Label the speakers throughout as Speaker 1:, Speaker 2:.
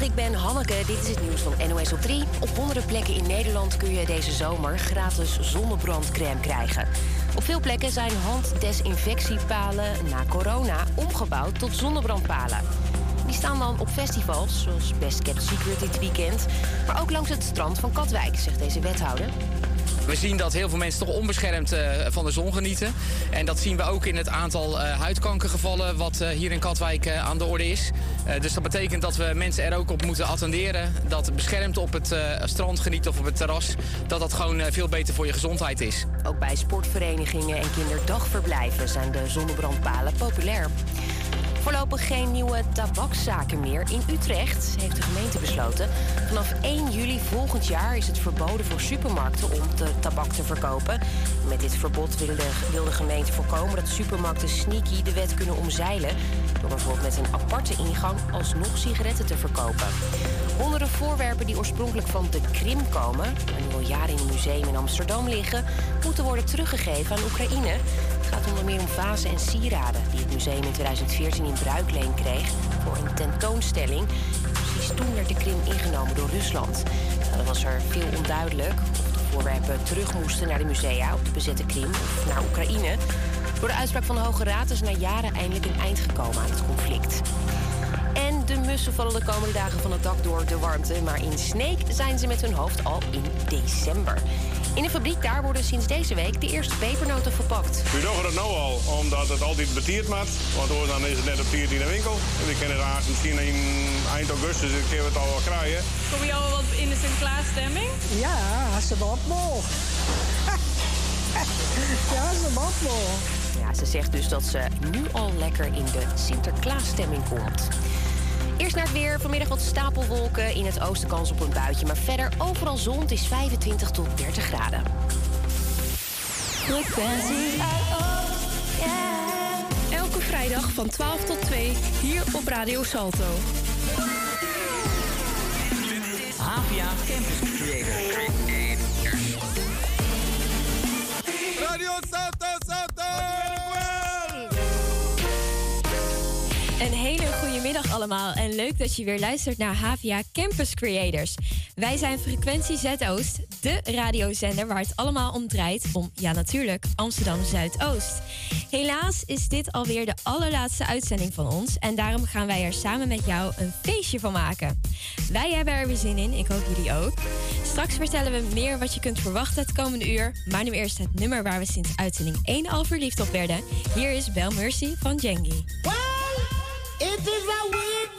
Speaker 1: Ik ben Hanneke. Dit is het nieuws van NOS op 3. Op honderden plekken in Nederland kun je deze zomer gratis zonnebrandcrème krijgen. Op veel plekken zijn handdesinfectiepalen na corona omgebouwd tot zonnebrandpalen. Die staan dan op festivals, zoals Best Kept Secret dit weekend... maar ook langs het strand van Katwijk, zegt deze wethouder.
Speaker 2: We zien dat heel veel mensen toch onbeschermd uh, van de zon genieten. En dat zien we ook in het aantal uh, huidkankergevallen wat uh, hier in Katwijk aan de orde is. dus dat betekent dat we mensen er ook op moeten attenderen. Dat beschermd op het strand genieten of op het terras... dat dat gewoon veel beter voor je gezondheid is.
Speaker 1: Ook bij sportverenigingen en kinderdagverblijven zijn de zonnebrandpalen populair. Voorlopig geen nieuwe tabakszaken meer. In Utrecht heeft de gemeente besloten. Vanaf 1 juli volgend jaar is het verboden voor supermarkten om de tabak te verkopen. Met dit verbod wil de, wil de gemeente voorkomen dat supermarkten sneaky de wet kunnen omzeilen. Door bijvoorbeeld met een aparte ingang alsnog sigaretten te verkopen. Honderden voorwerpen die oorspronkelijk van de Krim komen, en nu al jaren in een museum in Amsterdam liggen, moeten worden teruggegeven aan Oekraïne. Gaat onder meer om vazen en sieraden die het museum in 2014 in bruikleen kreeg voor een tentoonstelling. Precies toen werd de Krim ingenomen door Rusland. Nou, dan was er veel onduidelijk of de voorwerpen terug moesten naar de musea op de bezette Krim of naar Oekraïne. Door de uitspraak van de Hoge Raad is na jaren eindelijk een eind gekomen aan het conflict. En de mussen vallen de komende dagen van het dak door de warmte. Maar in Sneek zijn ze met hun hoofd al in december. In de fabriek daar worden sinds deze week de eerste pepernoten verpakt.
Speaker 3: We doen het nou al, omdat het altijd betiert maakt. Want dan is het net op 14 in de winkel. En we kennen daar misschien in eind augustus een keer het al wel krijgen.
Speaker 4: Kom je al wat in de Sinterklaasstemming?
Speaker 5: Ja, ze wat nog. ja, ze wat nog.
Speaker 1: Ja, ze zegt dus dat ze nu al lekker in de Sinterklaasstemming komt. Eerst naar het weer. Vanmiddag wat stapelwolken. In het oosten kans op een buitje. Maar verder overal zon. Het is 25 tot 30 graden.
Speaker 6: Elke vrijdag van 12 tot 2 hier op Radio Salto.
Speaker 7: Havia Campus Creator.
Speaker 8: Radio Salto, Salto!
Speaker 9: Hele goede middag allemaal en leuk dat je weer luistert naar Havia Campus Creators. Wij zijn Frequentie Zuidoost, de radiozender waar het allemaal om draait om, ja natuurlijk, Amsterdam Zuidoost. Helaas is dit alweer de allerlaatste uitzending van ons en daarom gaan wij er samen met jou een feestje van maken. Wij hebben er weer zin in, ik hoop jullie ook. Straks vertellen we meer wat je kunt verwachten het komende uur, maar nu eerst het nummer waar we sinds uitzending 1 al verliefd op werden. Hier is Bel Mercy van Jengi.
Speaker 10: It is a weird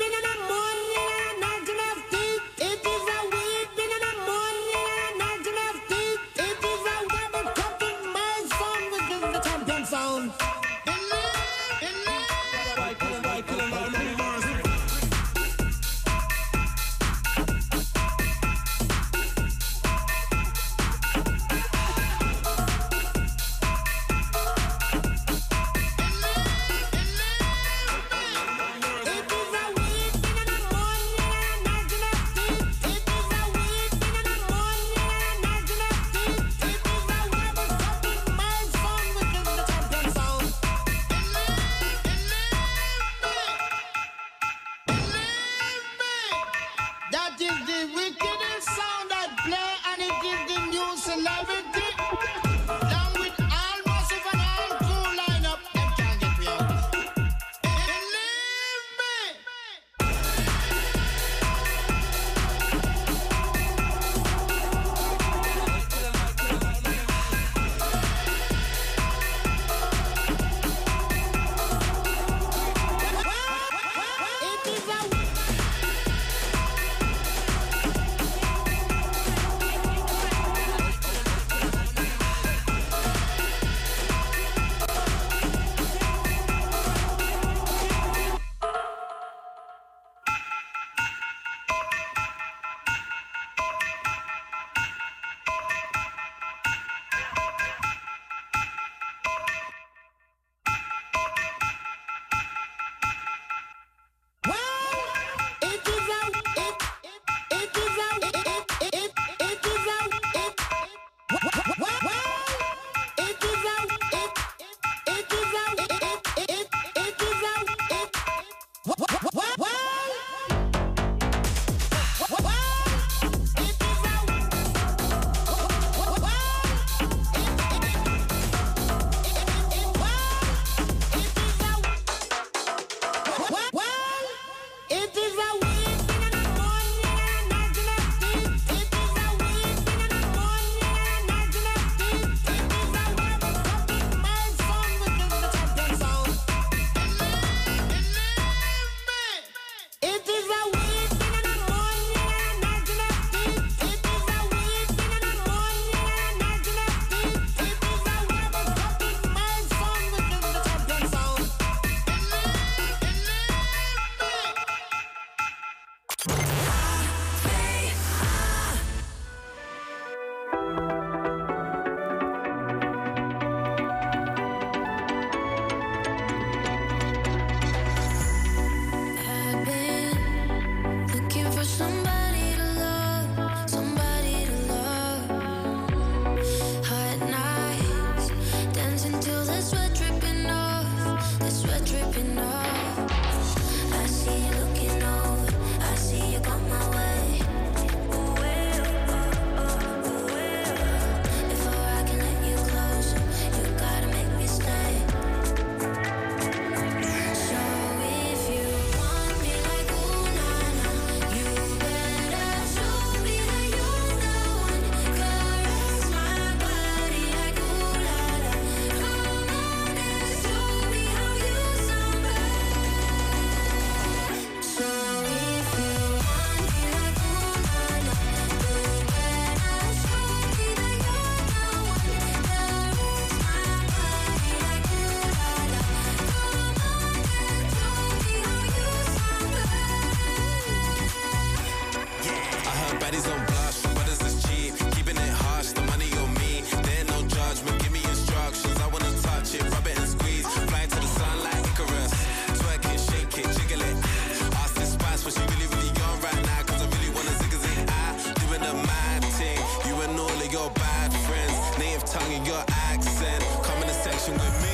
Speaker 10: accent. Come in the section with me.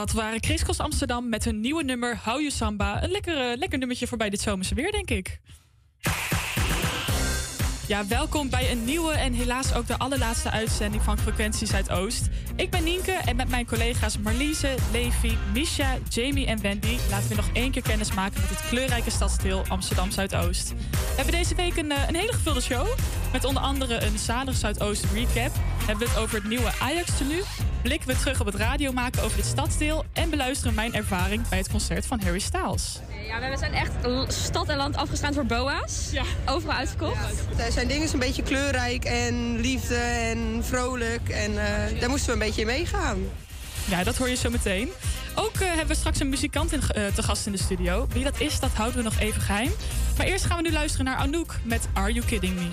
Speaker 11: Dat waren Chris Cross Amsterdam met hun nieuwe nummer Hou Je Samba. Een lekker, eh, lekker nummertje voorbij dit zomerse weer, denk ik. Ja, welkom bij een nieuwe en helaas ook de allerlaatste uitzending van Frequentie Zuidoost. Ik ben Nienke en met mijn collega's Marliese, Levi, Misha, Jamie en Wendy laten we nog één keer kennis maken met het kleurrijke stadsdeel Amsterdam Zuidoost. We hebben deze week een, eh, een hele gevulde show met onder andere een zalig Zuidoost recap. Hebben we het over het nieuwe Ajax tenue, blikken we terug op het radio maken over dit stadsdeel en beluisteren mijn ervaring bij het concert van Harry Styles.
Speaker 12: Ja, we zijn echt stad en land afgestaan voor boa's. Ja. Overal uitverkocht.
Speaker 13: Ja. Zijn dingen een beetje kleurrijk en liefde en vrolijk. En uh, daar moesten we een beetje in meegaan.
Speaker 11: Ja, dat hoor je zo meteen. Ook uh, hebben we straks een muzikant in, uh, te gast in de studio. Wie dat is, dat houden we nog even geheim. Maar eerst gaan we nu luisteren naar Anouk met Are You Kidding Me?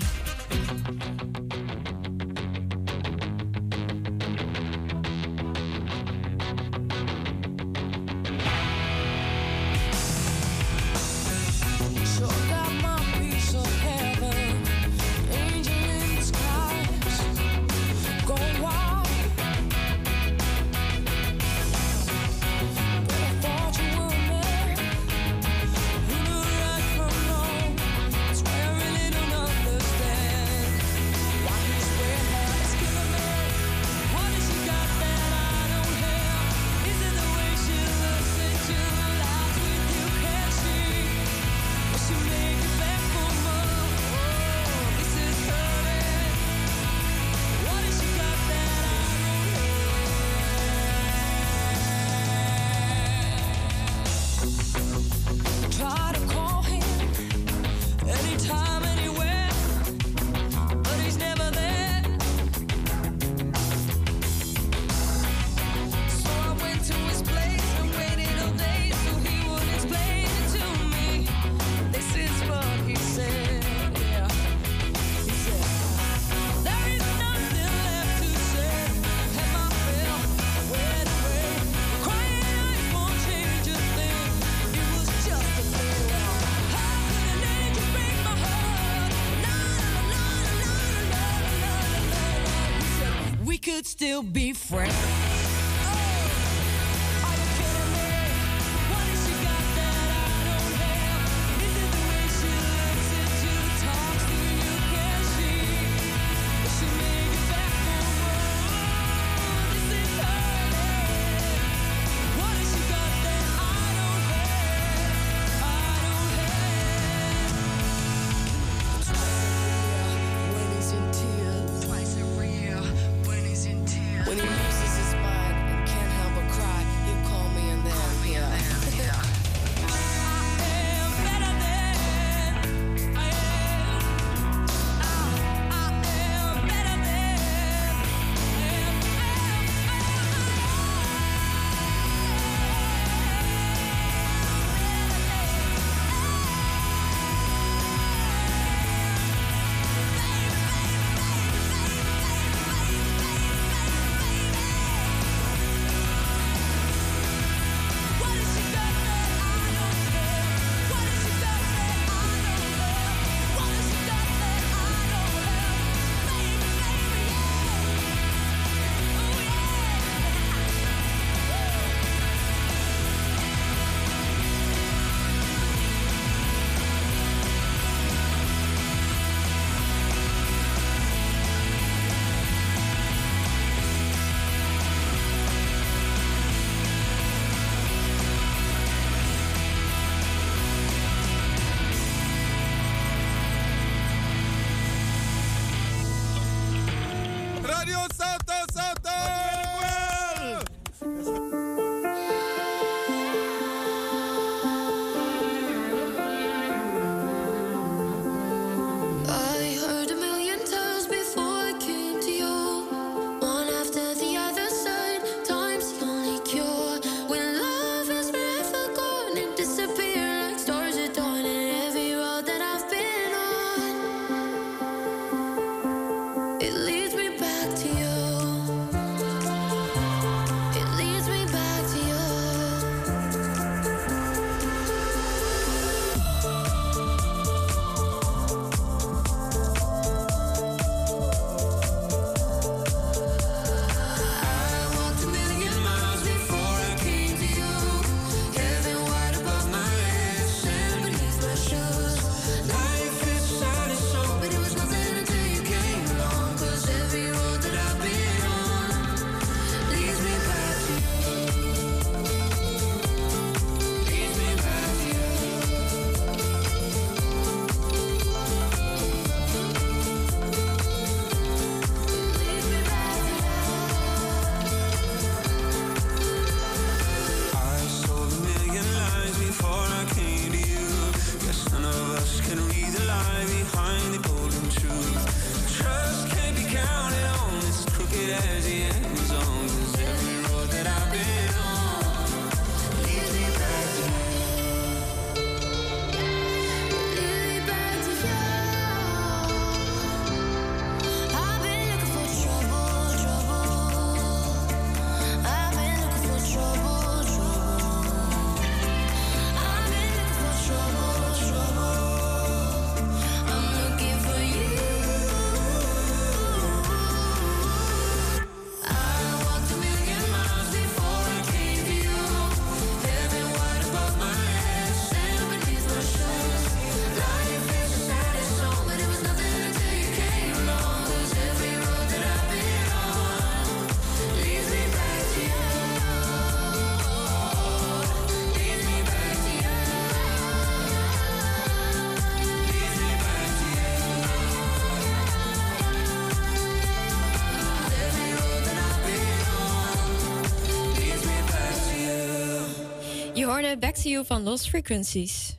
Speaker 9: Hoorde Back to You van Lost Frequencies.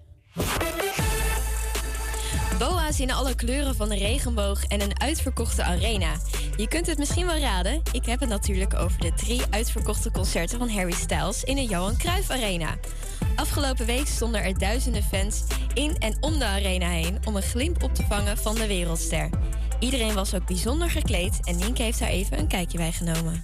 Speaker 9: Boa's in alle kleuren van de regenboog en een uitverkochte arena. Je kunt het misschien wel raden. Ik heb het natuurlijk over de drie uitverkochte concerten van Harry Styles in de Johan Cruijff Arena. Afgelopen week stonden er duizenden fans in en om de arena heen om een glimp op te vangen van de wereldster. Iedereen was ook bijzonder gekleed en Nienke heeft daar even een kijkje bij genomen.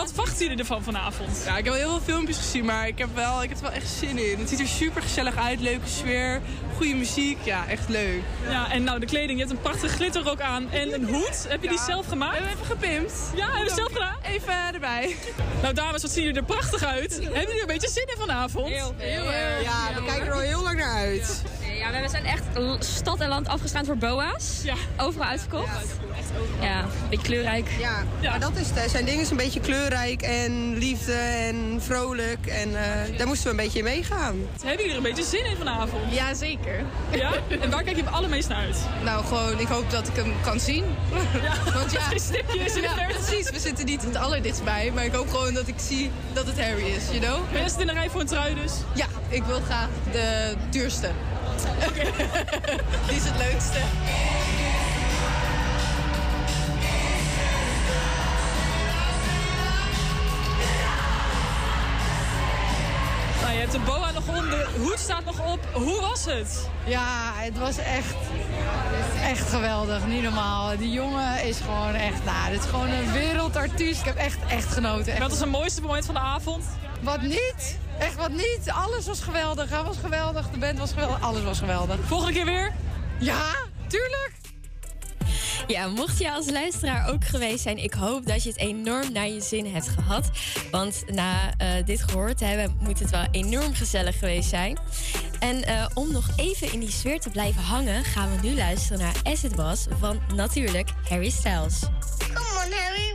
Speaker 14: Wat wachten jullie ervan vanavond?
Speaker 13: Ja, ik heb al heel veel filmpjes gezien, maar ik heb, wel, ik heb er wel echt zin in. Het ziet er super gezellig uit, leuke sfeer, goede muziek. Ja, echt leuk.
Speaker 14: Ja, en nou de kleding. Je hebt een prachtige glitterrok aan en een hoed. Heb je die zelf gemaakt?
Speaker 13: We hebben even gepimpt.
Speaker 14: Ja, hebben we zelf gedaan?
Speaker 13: Even erbij.
Speaker 14: Nou dames, wat zien jullie er prachtig uit. Hebben jullie er een beetje zin in vanavond?
Speaker 12: Heel veel.
Speaker 13: Ja, we kijken er al heel lang naar uit.
Speaker 12: Ja, we zijn echt stad en land afgestraand voor boa's.
Speaker 14: Ja.
Speaker 12: Overal uitverkocht. Ja, een beetje kleurrijk.
Speaker 13: Ja, maar dat is het. Zijn dingen is een beetje kleurrijk en liefde en vrolijk. En eh, daar moesten we een beetje in meegaan.
Speaker 14: Hebben jullie er een beetje zin in vanavond?
Speaker 4: Ja, zeker.
Speaker 14: Ja? En waar kijk je het allermeest naar uit?
Speaker 4: Nou, gewoon, ik hoop dat ik hem kan zien.
Speaker 14: Ja,
Speaker 4: Want ja,
Speaker 14: Geen stipjes in de
Speaker 4: ja,
Speaker 14: verte.
Speaker 4: precies. We zitten niet het allerdichtst bij, maar ik hoop gewoon dat ik zie dat het Harry is, you know?
Speaker 14: Ben je in de rij voor een trui dus?
Speaker 4: Ja, ik wil graag de duurste. Die is het leukste.
Speaker 14: De boa nog om, de hoed staat nog op. Hoe was het?
Speaker 15: Ja, het was echt, echt geweldig. Niet normaal. Die jongen is gewoon echt, nou, dit is gewoon een wereldartiest. Ik heb echt, echt genoten. Echt.
Speaker 14: Wat was het mooiste moment van de avond?
Speaker 15: Wat niet? Echt wat niet? Alles was geweldig. Hij was geweldig, de band was geweldig, alles was geweldig.
Speaker 14: Volgende keer weer?
Speaker 15: Ja, tuurlijk.
Speaker 9: Ja, mocht je als luisteraar ook geweest zijn, ik hoop dat je het enorm naar je zin hebt gehad. Want na eh, dit gehoord te hebben, moet het wel enorm gezellig geweest zijn. En eh, om nog even in die sfeer te blijven hangen, gaan we nu luisteren naar As It Was van natuurlijk Harry Styles.
Speaker 11: Come on, Harry,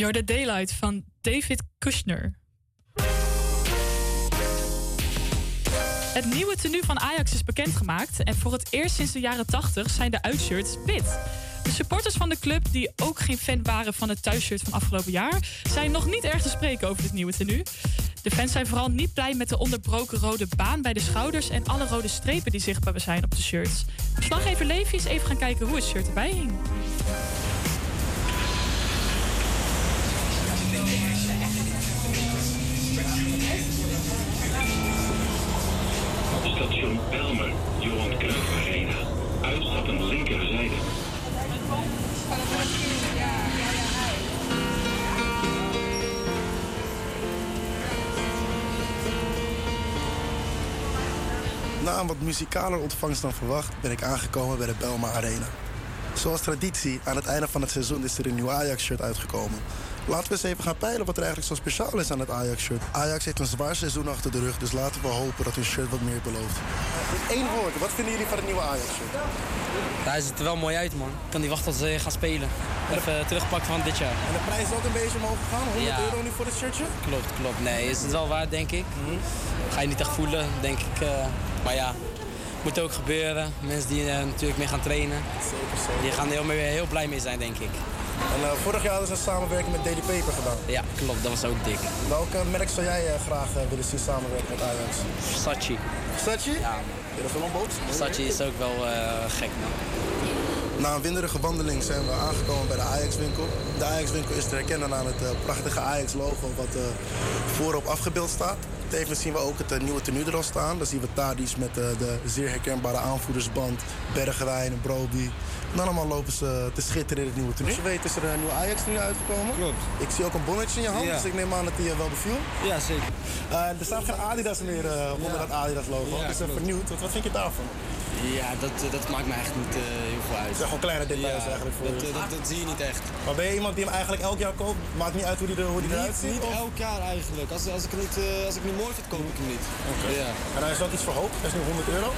Speaker 14: You're the Daylight van David Kushner. Het nieuwe tenue van Ajax is bekendgemaakt en voor het eerst sinds de jaren 80 zijn de uitshirts wit. De supporters van de club, die ook geen fan waren van het thuisshirt van afgelopen jaar, zijn nog niet erg te spreken over dit nieuwe tenue. De fans zijn vooral niet blij met de onderbroken rode baan bij de schouders en alle rode strepen die zichtbaar zijn op de shirts. Verslaggever Levi is even gaan kijken hoe het shirt erbij hing.
Speaker 16: Belmer, Johan Cruijff Arena. Uitstappen linkerzijde.
Speaker 17: Na een wat muzikaler ontvangst dan verwacht ben ik aangekomen bij de Belma Arena. Zoals traditie, aan het einde van het seizoen is er een nieuw Ajax-shirt uitgekomen. Laten we eens even gaan peilen wat er eigenlijk zo speciaal is aan het Ajax-shirt. Ajax heeft een zwaar seizoen achter de rug, dus laten we hopen dat hun shirt wat meer belooft. In één woord, wat vinden jullie van het nieuwe Ajax-shirt?
Speaker 2: Ja, hij ziet er wel mooi uit, man. Ik kan niet wachten tot ze gaan spelen. Even teruggepakt van dit jaar.
Speaker 17: En de prijs is ook een beetje omhoog gegaan, 100
Speaker 2: Ja.
Speaker 17: euro nu voor dit shirtje?
Speaker 2: Klopt, klopt. Nee, is het wel waard, denk ik. Ga je niet echt voelen, denk ik. eh, maar ja, moet ook gebeuren. Mensen die er natuurlijk mee gaan trainen, die gaan er heel, mee- heel blij mee zijn, denk ik.
Speaker 17: En eh, vorig jaar hadden ze een samenwerking met Daily Paper gedaan.
Speaker 2: Ja, klopt. Dat was ook dik.
Speaker 17: Welke merk zou jij eh, graag eh, willen zien samenwerken met Ajax?
Speaker 2: Versace.
Speaker 17: Versace?
Speaker 2: Ja.
Speaker 17: Ja, dat is wel een boot.
Speaker 2: Versace is ook wel gek, man.
Speaker 17: Na een winderige wandeling zijn we aangekomen bij de Ajax-winkel. De Ajax-winkel is te herkennen aan het prachtige Ajax-logo wat voorop afgebeeld staat. Tevens zien we ook het nieuwe tenue er al staan. Dan zien we Tadic met de zeer herkenbare aanvoerdersband, Bergwijn, Broby. En dan allemaal lopen ze te schitteren in het nieuwe tenue. Als je weet is er een nieuwe Ajax-tenue uitgekomen.
Speaker 2: Klopt.
Speaker 17: Ik zie ook een bonnetje in je hand,
Speaker 2: Ja.
Speaker 17: dus ik neem aan dat die je wel beviel.
Speaker 2: Ja, zeker.
Speaker 17: Eh, er staat geen Adidas meer eh, onder dat Adidas-logo.
Speaker 2: Ja,
Speaker 17: dus eh,
Speaker 2: klopt.
Speaker 17: vernieuwd. Wat, wat vind je daarvan?
Speaker 2: Ja, dat, eh, dat maakt me echt niet eh, heel veel uit.
Speaker 17: Het zijn gewoon kleine details
Speaker 2: Ja,
Speaker 17: eigenlijk voor
Speaker 2: dat,
Speaker 17: je.
Speaker 2: eh, dat, dat zie je niet echt.
Speaker 17: Maar ben je iemand die hem eigenlijk elk jaar koopt? Maakt niet uit hoe die, er, hoe die eruit
Speaker 2: Niet,
Speaker 17: ziet?
Speaker 2: niet
Speaker 17: of-
Speaker 2: elk jaar eigenlijk. Als, als, ik niet, eh, als ik niet mooi vind, koop ik hem niet. Ja.
Speaker 17: En hij is ook iets verhoogd. Hij is nu 100 euro.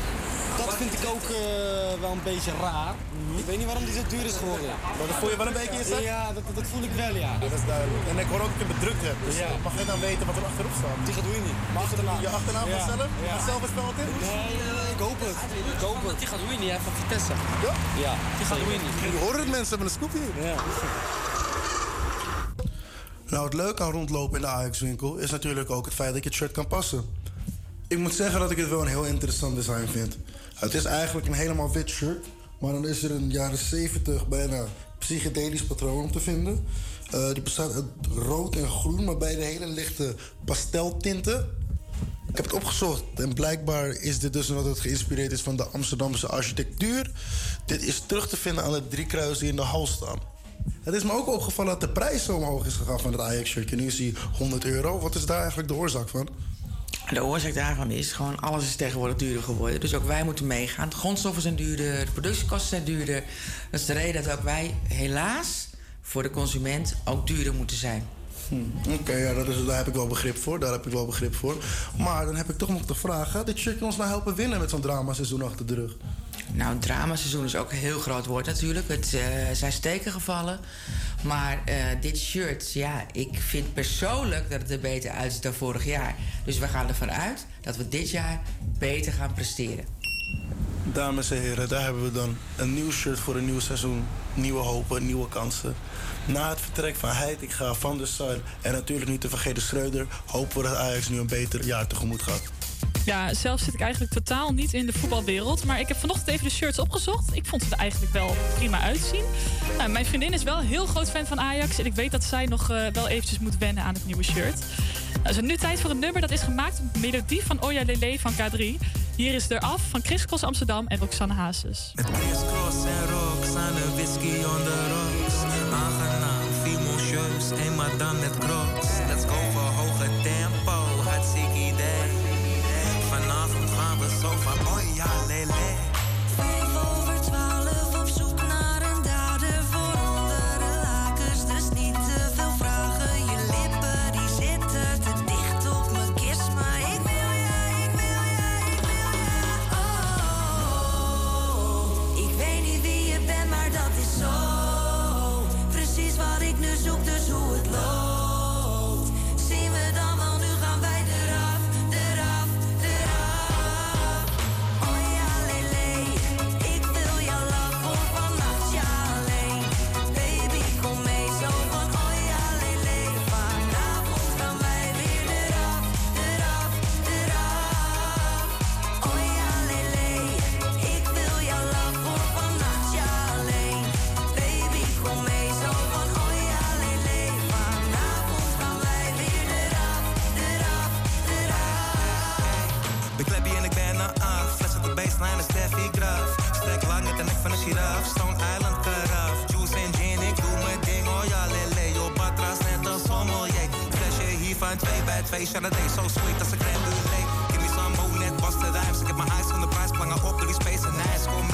Speaker 2: Dat vind ik ook eh, wel een beetje raar. Ik weet niet waarom die zo duur is geworden.
Speaker 17: Maar dat voel je wel een beetje in je zak?
Speaker 2: Ja, dat, dat voel ik wel, ja.
Speaker 17: Dat is duidelijk. En ik hoor ook dat je bedrukt hebt. Dus
Speaker 2: Ja.
Speaker 17: eh, mag je dan weten wat er achterop staat?
Speaker 2: Die gaat niet.
Speaker 17: Mag je je achternaam
Speaker 2: Ja.
Speaker 17: van zelf? Je
Speaker 2: Ja.
Speaker 17: zelf het speld in?
Speaker 2: Nee, eh, ik hoop het. Ik hoop het. Die gaat Winnie, hè, van Vitesse.
Speaker 17: Ja?
Speaker 2: Ja, die gaat Winnie.
Speaker 17: Je hoort het mensen hebben een scoop hier.
Speaker 2: Ja.
Speaker 17: Nou, het leuke aan rondlopen in de Ajax-winkel is natuurlijk ook het feit dat je het shirt kan passen. Ik moet zeggen dat ik het wel een heel interessant design vind. Het is eigenlijk een helemaal wit shirt, maar dan is er een jaren 70 bijna psychedelisch patroon om te vinden. Eh, die bestaat uit rood en groen, maar bij de hele lichte pasteltinten. Ik heb het opgezocht en blijkbaar is dit dus omdat het geïnspireerd is van de Amsterdamse architectuur. Dit is terug te vinden aan de drie kruisen die in de hal staan. Het is me ook opgevallen dat de prijs zo omhoog is gegaan van het Ajax-shirtje. Nu is hij 100 euro. Wat is daar eigenlijk de oorzaak van?
Speaker 18: De oorzaak daarvan is gewoon, alles is tegenwoordig duurder geworden. Dus ook wij moeten meegaan. De grondstoffen zijn duurder, de productiekosten zijn duurder. Dat is de reden dat ook wij helaas voor de consument ook duurder moeten zijn.
Speaker 17: Hm, Oké, ja, dat daar heb ik wel begrip voor. Daar heb ik wel begrip voor. Maar dan heb ik toch nog de vraag: gaat dit shirtje ons nou helpen winnen met zo'n dramaseizoen achter de rug?
Speaker 18: Nou, dramaseizoen is ook een heel groot woord natuurlijk. Het eh, zijn steken gevallen. Maar eh, dit shirt, ja, ik vind persoonlijk dat het er beter uitziet dan vorig jaar. Dus we gaan ervan uit dat we dit jaar beter gaan presteren.
Speaker 17: Dames en heren, daar hebben we dan een nieuw shirt voor een nieuw seizoen. Nieuwe hopen, nieuwe kansen. Na het vertrek van Heitinga, Van der Sar en natuurlijk niet te vergeten Schreuder... hopen we dat Ajax nu een beter jaar tegemoet gaat.
Speaker 14: Ja, zelf zit ik eigenlijk totaal niet in de voetbalwereld. Maar ik heb vanochtend even de shirts opgezocht. Ik vond ze er eigenlijk wel prima uitzien. Nou, mijn vriendin is wel heel groot fan van Ajax. En ik weet dat zij nog eh, wel eventjes moet wennen aan het nieuwe shirt. Nou, is nu tijd voor een nummer dat is gemaakt op melodie van Oya Lele van K3. Hier is er af van Chris Cross Amsterdam en Roxanne Hazes.
Speaker 19: Cross en Roxanne, whisky on the rocks. Aangenaam, fimoncieus, eenmaal dan met. Van, oh
Speaker 20: een
Speaker 19: giraf. Stone Island karaf. Juice en gin, ik doe mijn ding. Oh ja, lele. Yo, batras net als sommelier. Flesje hier van 2 bij 2. Chardonnay, zo sweet als een crème brûlée. Give me some more, net was de rijms. Ik heb mijn eyes van de prijs. Plangen op door die space en ijs. Kom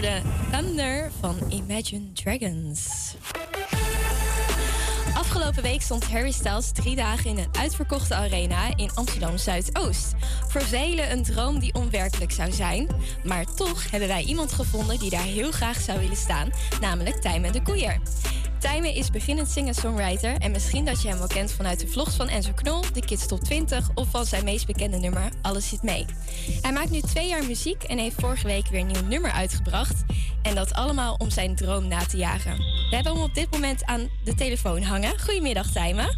Speaker 9: hoorde Thunder van Imagine Dragons. Afgelopen week stond Harry Styles drie dagen in een uitverkochte arena in Amsterdam Zuidoost. Voor velen een droom die onwerkelijk zou zijn. Maar toch hebben wij iemand gevonden die daar heel graag zou willen staan, namelijk Tijmen de Koeier. Tijmen is beginnend singer-songwriter en misschien dat je hem wel kent vanuit de vlogs van Enzo Knol, de Kids Top 20 of van zijn meest bekende nummer Alles zit mee. Hij maakt nu twee jaar muziek en heeft vorige week weer een nieuw nummer uitgebracht. En dat allemaal om zijn droom na te jagen. We hebben hem op dit moment aan de telefoon hangen. Goedemiddag Tijmen.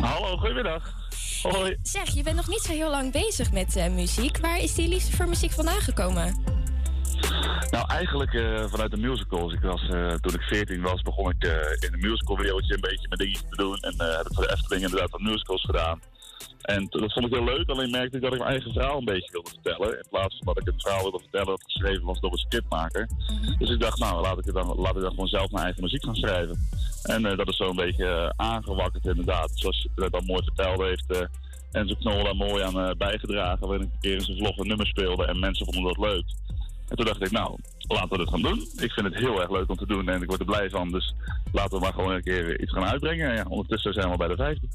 Speaker 16: Hallo, goedemiddag. Hoi.
Speaker 9: Zeg, je bent nog niet zo heel lang bezig met eh, muziek. Waar is die liefde voor muziek vandaan gekomen?
Speaker 16: Nou, eigenlijk eh, vanuit de musicals. Ik was, eh, toen ik 14 was, begon ik in een musicalwereldje een beetje mijn dingetjes te doen. En heb ik voor de Efteling inderdaad wat musicals gedaan. En dat vond ik heel leuk, alleen merkte ik dat ik mijn eigen verhaal een beetje wilde vertellen. In plaats van dat ik het verhaal wilde vertellen dat geschreven was door een scriptmaker. Dus ik dacht, nou, laat ik, het dan, laat ik dan gewoon zelf mijn eigen muziek gaan schrijven. En eh, dat is zo een beetje eh, aangewakkerd inderdaad. Zoals je het al mooi vertelde, heeft eh Enzo Knol daar mooi aan bijgedragen. Waarin ik een keer in zijn vlog een nummer speelde en mensen vonden dat leuk. En toen dacht ik, nou, laten we dit gaan doen. Ik vind het heel erg leuk om te doen en ik word er blij van. Dus laten we maar gewoon een keer iets gaan uitbrengen. En ja, ondertussen zijn we al bij de vijfde.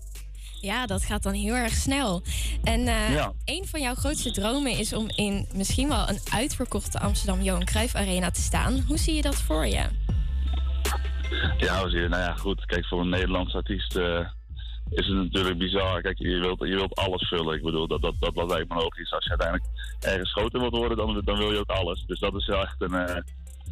Speaker 9: Ja, dat gaat dan heel erg snel. En eh,
Speaker 16: Ja.
Speaker 9: een van jouw grootste dromen is om in misschien wel een uitverkochte Amsterdam Johan Cruijff Arena te staan. Hoe zie je dat voor je?
Speaker 16: Ja? Nou ja, goed. Kijk, voor een Nederlandse artiest eh, is het natuurlijk bizar. Kijk, je wilt, je wilt alles vullen. Ik bedoel, dat, dat, dat, dat lijkt me logisch. Als je uiteindelijk ergens groter wilt worden, dan, dan wil je ook alles. Dus dat is wel echt een, eh,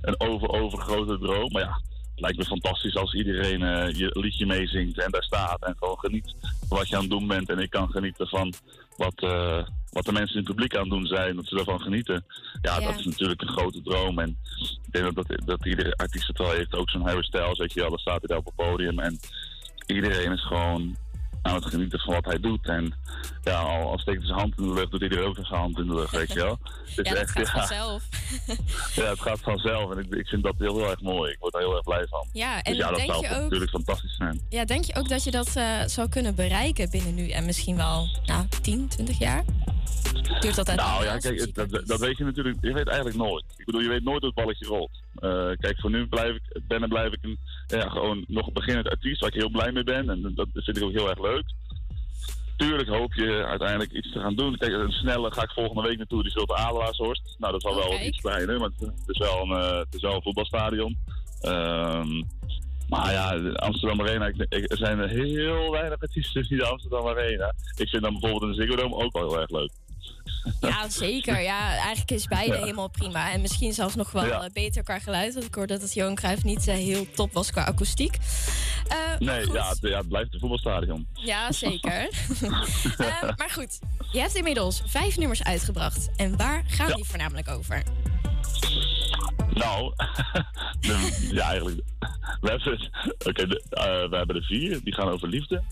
Speaker 16: een over, overgrote droom. Maar ja, lijkt me fantastisch als iedereen eh, je liedje meezingt en daar staat. En gewoon geniet van wat je aan het doen bent. En ik kan genieten van wat, eh, wat de mensen in het publiek aan het doen zijn. Dat ze ervan genieten. Ja,
Speaker 9: Ja.
Speaker 16: dat is natuurlijk een grote droom. En ik denk dat, dat, dat iedere artiest het wel heeft. Ook zo'n Harry Styles, weet je wel. Dan staat hij daar op het podium. En iedereen is gewoon aan het genieten van wat hij doet. En ja, al, al steekt hij zijn hand in de lucht, doet iedereen ook zijn hand in de lucht, weet je wel. Het
Speaker 9: ja, dat
Speaker 16: echt,
Speaker 9: gaat
Speaker 16: ja,
Speaker 9: vanzelf.
Speaker 16: ja, het gaat vanzelf. En ik, ik vind dat heel, heel erg mooi. Ik word daar heel erg blij van.
Speaker 9: Ja, en
Speaker 16: dus ja, dat
Speaker 9: denk
Speaker 16: zou
Speaker 9: je ook-
Speaker 16: natuurlijk fantastisch zijn.
Speaker 9: Ja, denk je ook dat je dat eh, zou kunnen bereiken binnen nu en misschien wel nou, 10, 20 jaar? Duurt dat uit
Speaker 16: Nou ja, kijk, dat, dat weet je natuurlijk, je weet eigenlijk nooit. Ik bedoel, je weet nooit hoe het balletje rolt. Eh, kijk, voor nu blijf ik, ben en blijf ik een, ja, gewoon nog een beginnend artiest waar ik heel blij mee ben. En dat vind ik ook heel erg leuk. Tuurlijk hoop je uiteindelijk iets te gaan doen. Kijk, een snelle ga ik volgende week naartoe, die zult de Adelaarshorst. Nou, dat zal wel wat
Speaker 9: kijk.
Speaker 16: iets kleiner, maar het is wel een, eh, het is wel een voetbalstadion. Ehm, maar ja, de Amsterdam Arena, ik, ik- er zijn er heel weinig artiesten die de Amsterdam Arena. Ik vind dan bijvoorbeeld in de Ziggo Dome ook wel heel erg leuk.
Speaker 9: Ja, zeker. Ja, eigenlijk is beide
Speaker 16: Ja.
Speaker 9: helemaal prima. En misschien zelfs nog wel
Speaker 16: Ja.
Speaker 9: eh, beter qua geluid. Want ik hoorde dat het Johan Cruijff niet eh, heel top was qua akoestiek. Eh,
Speaker 16: Nee, ja het, ja, het blijft een voetbalstadion.
Speaker 9: Ja, zeker. Maar goed, je hebt inmiddels vijf nummers uitgebracht. En waar gaan die voornamelijk over?
Speaker 16: Nou, de- ja, eigenlijk. We hebben, de- eh, we hebben er vier, die gaan over liefde.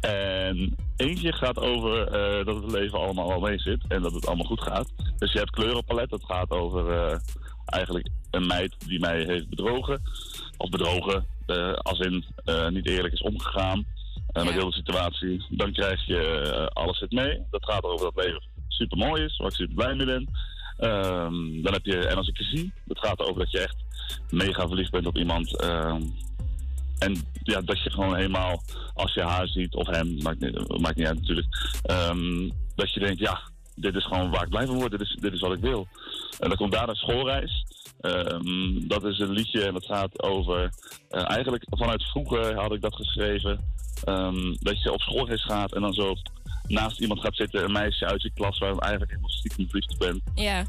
Speaker 16: En eentje gaat over eh, dat het leven allemaal wel mee zit en dat het allemaal goed gaat. Dus je hebt kleurenpalet, dat gaat over eh, eigenlijk een meid die mij heeft bedrogen. Of bedrogen, eh, als in niet eerlijk is omgegaan met heel de situatie. Dan krijg je alles zit mee. Dat gaat over dat leven super mooi is, waar ik super blij mee ben. Ehm, dan heb je En als ik je zie, dat gaat over dat je echt mega verliefd bent op iemand. ehm, en ja, dat je gewoon helemaal, als je haar ziet, of hem, maakt niet, maakt niet uit natuurlijk. ehm, dat je denkt, ja, dit is gewoon waar ik blij van word, dit is, dit is wat ik wil. En dan komt daar een schoolreis. Ehm, dat is een liedje en dat gaat over, eh, eigenlijk vanuit vroeger had ik dat geschreven. ehm, dat je op schoolreis gaat en dan zo naast iemand gaat zitten, een meisje uit je klas waar je eigenlijk helemaal stiekem verliefd bent.
Speaker 9: Ja.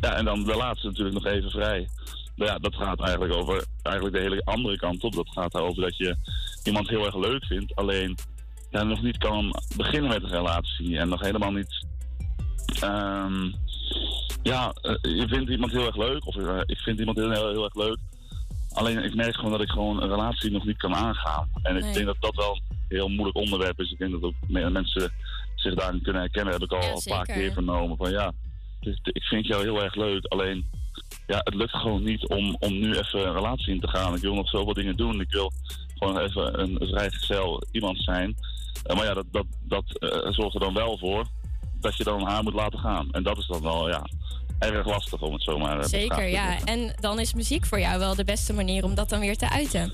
Speaker 16: Ja, en dan de laatste natuurlijk nog even vrij. Nou ja, dat gaat eigenlijk over eigenlijk de hele andere kant op. Dat gaat erover dat je iemand heel erg leuk vindt, alleen ja, nog niet kan beginnen met een relatie en nog helemaal niet. ehm, ja, eh, je vindt iemand heel erg leuk, of eh, ik vind iemand heel, heel, heel erg leuk. Alleen ik merk gewoon dat ik gewoon een relatie nog niet kan aangaan. En ik
Speaker 9: Nee.
Speaker 16: denk dat dat wel een heel moeilijk onderwerp is. Ik denk dat ook me- mensen zich daarin kunnen herkennen. heb ik al
Speaker 9: Ja,
Speaker 16: een paar keer vernomen. Van ja, dus ik vind jou heel erg leuk. Alleen ja, het lukt gewoon niet om, om nu even een relatie in te gaan. Ik wil nog zoveel dingen doen. Ik wil gewoon even een vrijgezel iemand zijn. Eh, maar ja, dat, dat, dat eh, zorgt er dan wel voor dat je dan haar moet laten gaan. En dat is dan wel ja, erg lastig om het zomaar eh,
Speaker 9: Zeker,
Speaker 16: te
Speaker 9: ja.
Speaker 16: zeggen.
Speaker 9: En dan is muziek voor jou wel de beste manier om dat dan weer te uiten.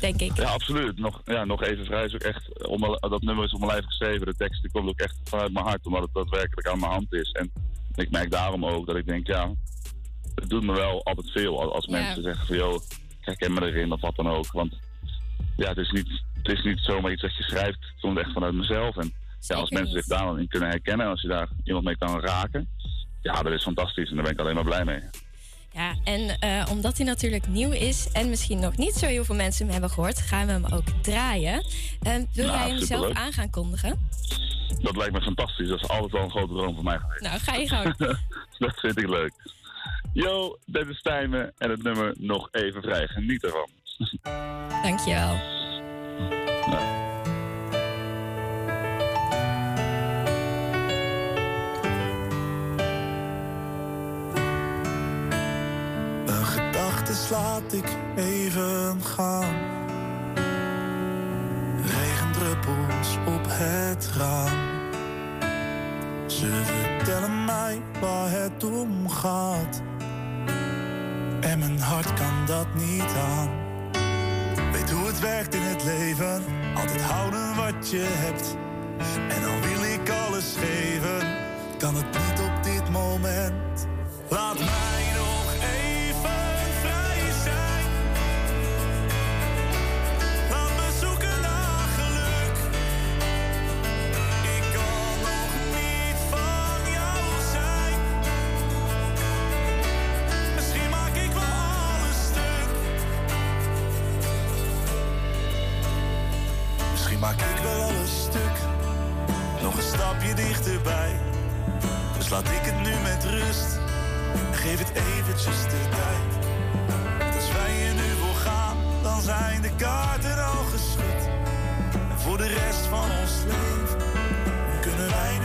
Speaker 9: Denk ik.
Speaker 16: Ja, absoluut. Nog, ja, nog even vrij is ook echt, om, dat nummer is op mijn lijf geschreven. De tekst die komt ook echt vanuit mijn hart, omdat het daadwerkelijk aan mijn hand is. En ik merk daarom ook dat ik denk, ja, het doet me wel altijd veel als,
Speaker 9: Ja.
Speaker 16: mensen zeggen van, joh, ik herken me erin of wat dan ook. Want ja, het is niet, het is niet zomaar iets dat je schrijft, het komt echt vanuit mezelf. En ja, als mensen zich daar dan in kunnen herkennen en als je daar iemand mee kan raken, ja, dat is fantastisch en daar ben ik alleen maar blij mee.
Speaker 9: Ja, en eh, omdat hij natuurlijk nieuw is en misschien nog niet zo heel veel mensen hem hebben gehoord, gaan we hem ook draaien. Eh, wil
Speaker 16: Nou,
Speaker 9: jij hem zelf
Speaker 16: superleuk.
Speaker 9: aan gaan kondigen?
Speaker 16: Dat lijkt me fantastisch. Dat is altijd wel een grote droom van mij geweest.
Speaker 9: Nou, ga je gang.
Speaker 16: dat vind ik leuk. Yo, dit is Stijmen en het nummer nog even vrij. Geniet ervan.
Speaker 9: Dankjewel.
Speaker 21: Een gedachte slaat ik even gaan. Regendruppels op het raam. Ze vertellen mij waar het om gaat. En mijn hart kan dat niet aan. Weet hoe het werkt in het leven. Altijd houden wat je hebt. En al wil ik alles geven, kan het niet op dit moment. Laat mij Stapje dichterbij. Dus laat ik het nu met rust. Geef het eventjes de tijd. Als wij er nu voor gaan, dan zijn de kaarten al geschud. En voor de rest van ons leven kunnen wij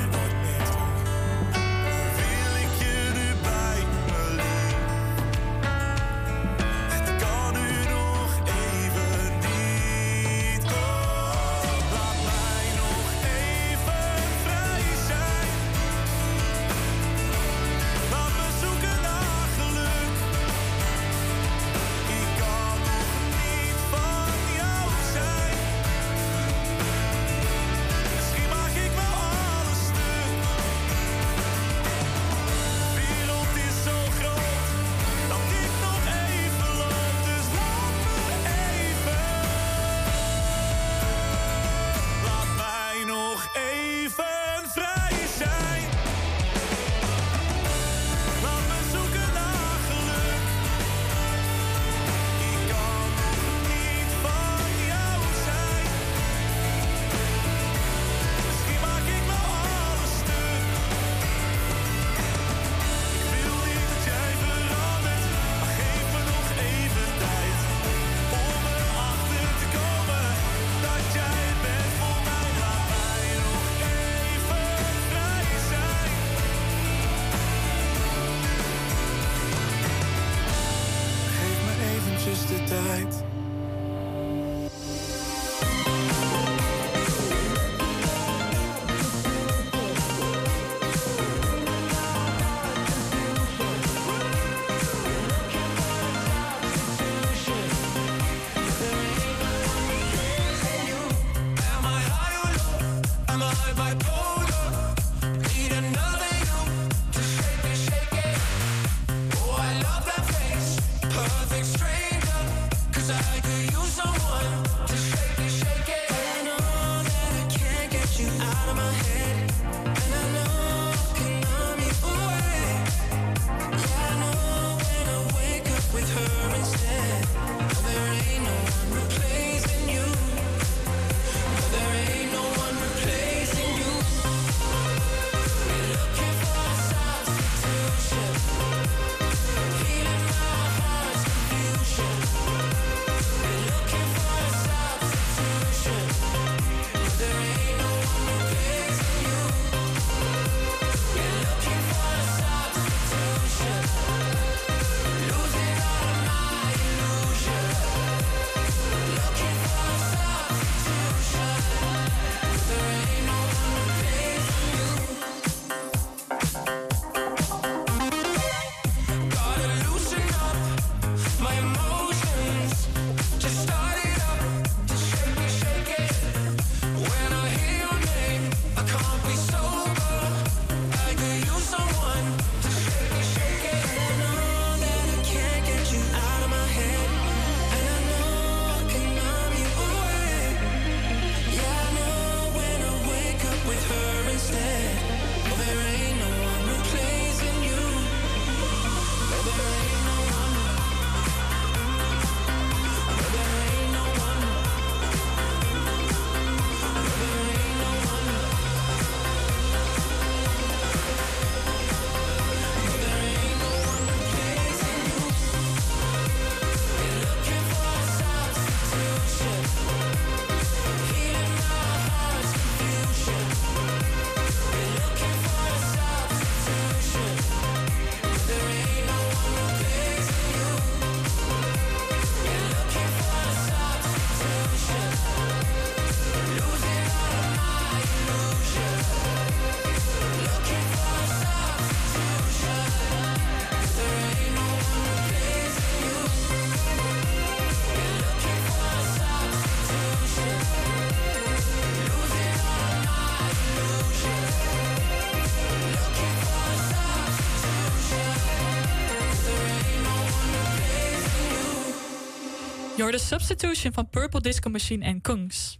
Speaker 14: You're the Substitution van Purple Disco Machine en Kungs.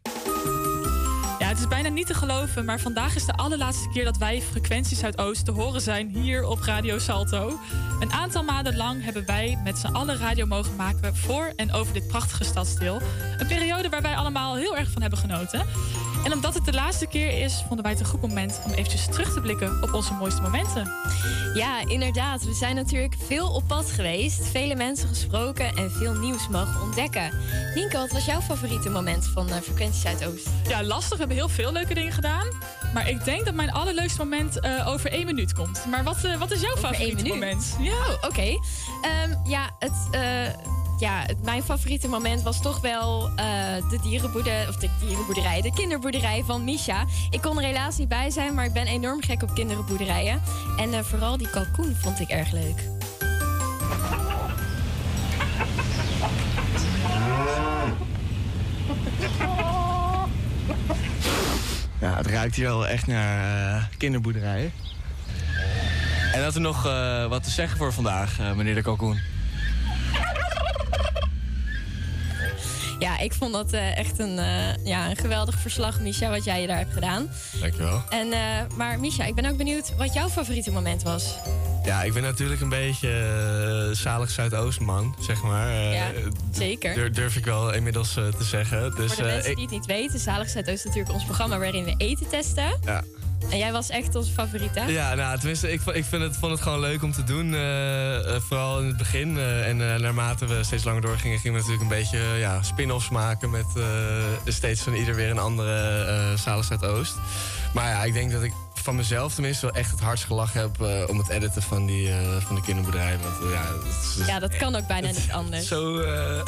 Speaker 14: Ja, het is bijna niet te geloven, maar vandaag is de allerlaatste keer dat wij Frequentie Zuidoost te horen zijn hier op Radio Salto. Een aantal maanden lang hebben wij met z'n allen radio mogen maken voor en over dit prachtige stadsdeel. Een periode waar wij allemaal heel erg van hebben genoten. En omdat het de laatste keer is, vonden wij het een goed moment om eventjes terug te blikken op onze mooiste momenten.
Speaker 9: Ja, inderdaad. We zijn natuurlijk veel op pad geweest, vele mensen gesproken en veel nieuws mogen ontdekken. Nienke, wat was jouw favoriete moment van eh, Frequentie Zuidoost?
Speaker 14: Ja, lastig. We hebben heel veel leuke dingen gedaan. Maar ik denk dat mijn allerleukste moment eh, over één minuut komt. Maar wat, eh, wat is jouw
Speaker 9: Over
Speaker 14: favoriete moment?
Speaker 9: Ja, oh, oké. Ehm, ja, het, ja, het, mijn favoriete moment was toch wel eh, de dierenboerderij, of de dierenboerderij, de kinderboerderij van Misha. Ik kon er helaas niet bij zijn, maar ik ben enorm gek op kinderboerderijen. En eh, vooral die kalkoen vond ik erg leuk.
Speaker 22: Ja, het ruikt hier wel echt naar eh, kinderboerderijen. En dat er nog eh, wat te zeggen voor vandaag, eh, meneer de Kalkoen.
Speaker 9: Ja, ik vond dat eh, echt een, eh, ja, een geweldig verslag, Misha, wat jij daar hebt gedaan.
Speaker 22: Dankjewel.
Speaker 9: En, eh, maar Misha, ik ben ook benieuwd wat jouw favoriete moment was.
Speaker 22: Ja, ik ben natuurlijk een beetje zalig Zuidoostman, zeg maar.
Speaker 9: Ja, zeker.
Speaker 22: dur- durf ik wel inmiddels te zeggen. Dus,
Speaker 9: Voor de
Speaker 22: eh,
Speaker 9: mensen die het niet weten, Zalig Zuidoost is natuurlijk ons programma waarin we eten testen.
Speaker 22: ja.
Speaker 9: En jij was echt onze favoriet, hè?
Speaker 22: Ja, nou, tenminste, ik, ik vind het, vond het gewoon leuk om te doen. eh, eh, vooral in het begin. eh, en naarmate we steeds langer doorgingen, gingen we natuurlijk een beetje ja, spin-offs maken. Met steeds van ieder weer een andere uh, Zuidoost. Maar ja, ik denk dat ik van mezelf tenminste wel echt het hardst gelachen heb eh, om het editen van, die, eh, van de kinderboerderij. Want eh, ja, het is
Speaker 9: Ja, dat kan ook bijna niet anders.
Speaker 22: zo... eh,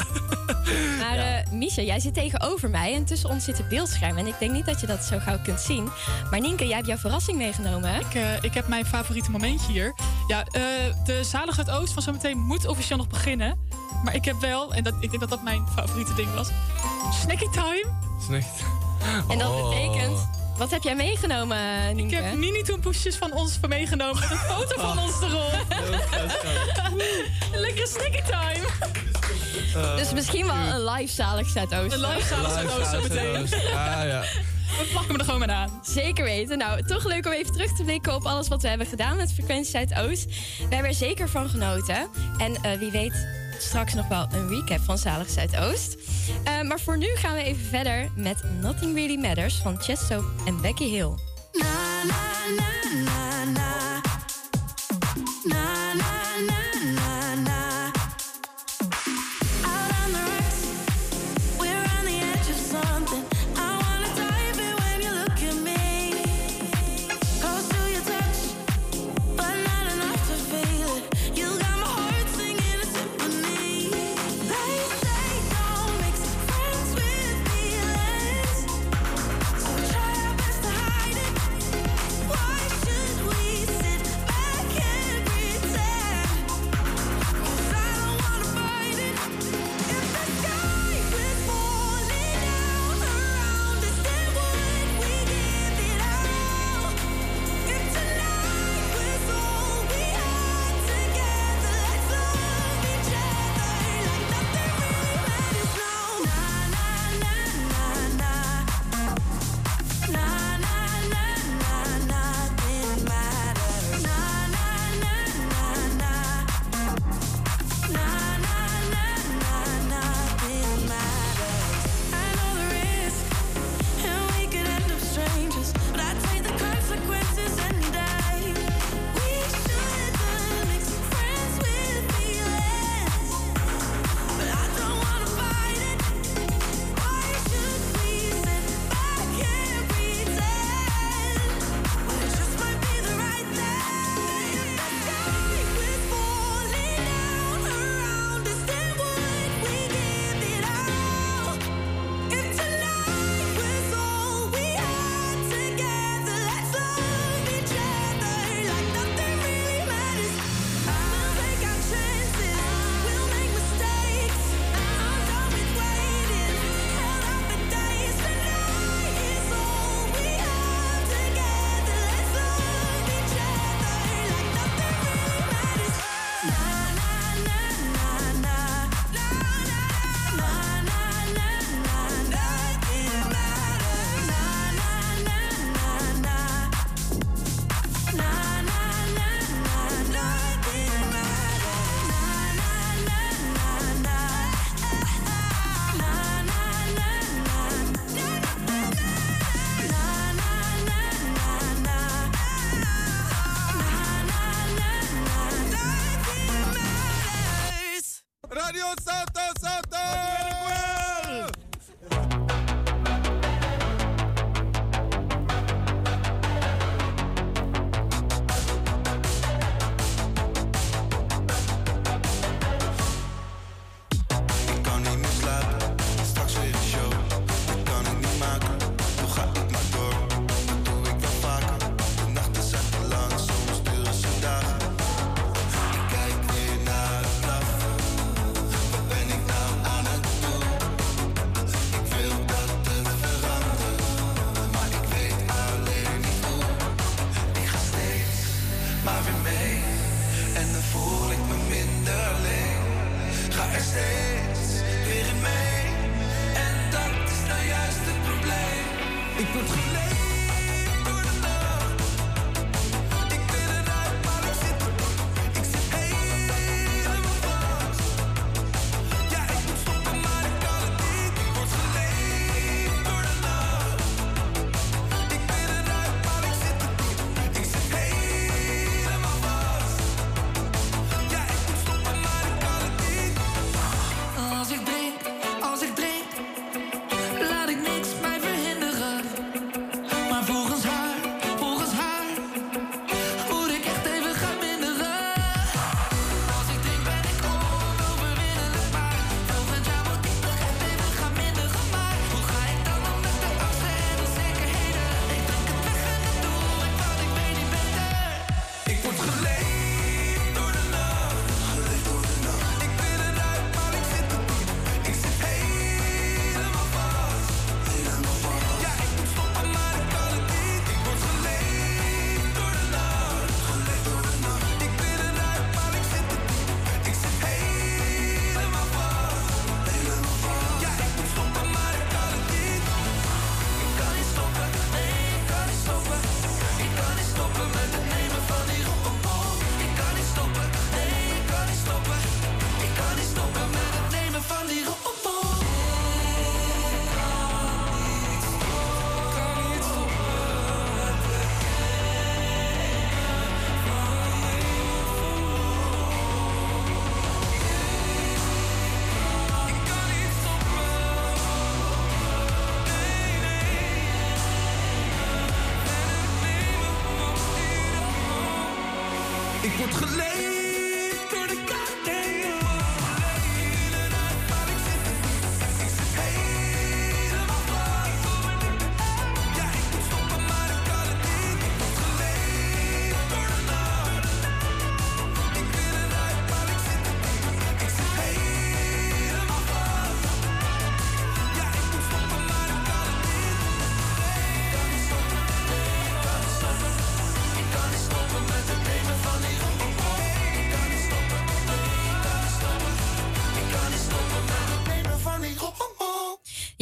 Speaker 9: Maar eh Misha, jij zit tegenover mij en tussen ons zit een beeldscherm. En ik denk niet dat je dat zo gauw kunt zien. Maar Nienke, jij hebt jouw verrassing meegenomen?
Speaker 14: Ik, eh, ik heb mijn favoriete momentje hier. Ja, eh, de Zalig het Oost van zometeen moet officieel nog beginnen. Maar ik heb wel, en dat, ik denk dat dat mijn favoriete ding was, Snacky Time.
Speaker 9: En dat
Speaker 22: Oh.
Speaker 9: betekent... Wat heb jij meegenomen, Nienke?
Speaker 14: Ik heb mini toenpoesjes van ons voor meegenomen met een foto van ons erop. Lekkere Snacky Time.
Speaker 9: Dus misschien wel een live Zalig Zuidoost.
Speaker 14: Een live Zalig Zuidoost zo meteen.
Speaker 22: Ah, ja.
Speaker 14: We plakken hem er gewoon maar aan.
Speaker 9: Zeker weten. Nou, toch leuk om even terug te blikken op alles wat we hebben gedaan met Frequentie Zuidoost. We hebben er zeker van genoten. En eh, wie weet straks nog wel een recap van Zalig Zuidoost. Eh, maar voor nu gaan we even verder met Nothing Really Matters van Chesto en Becky Hill.
Speaker 20: Why should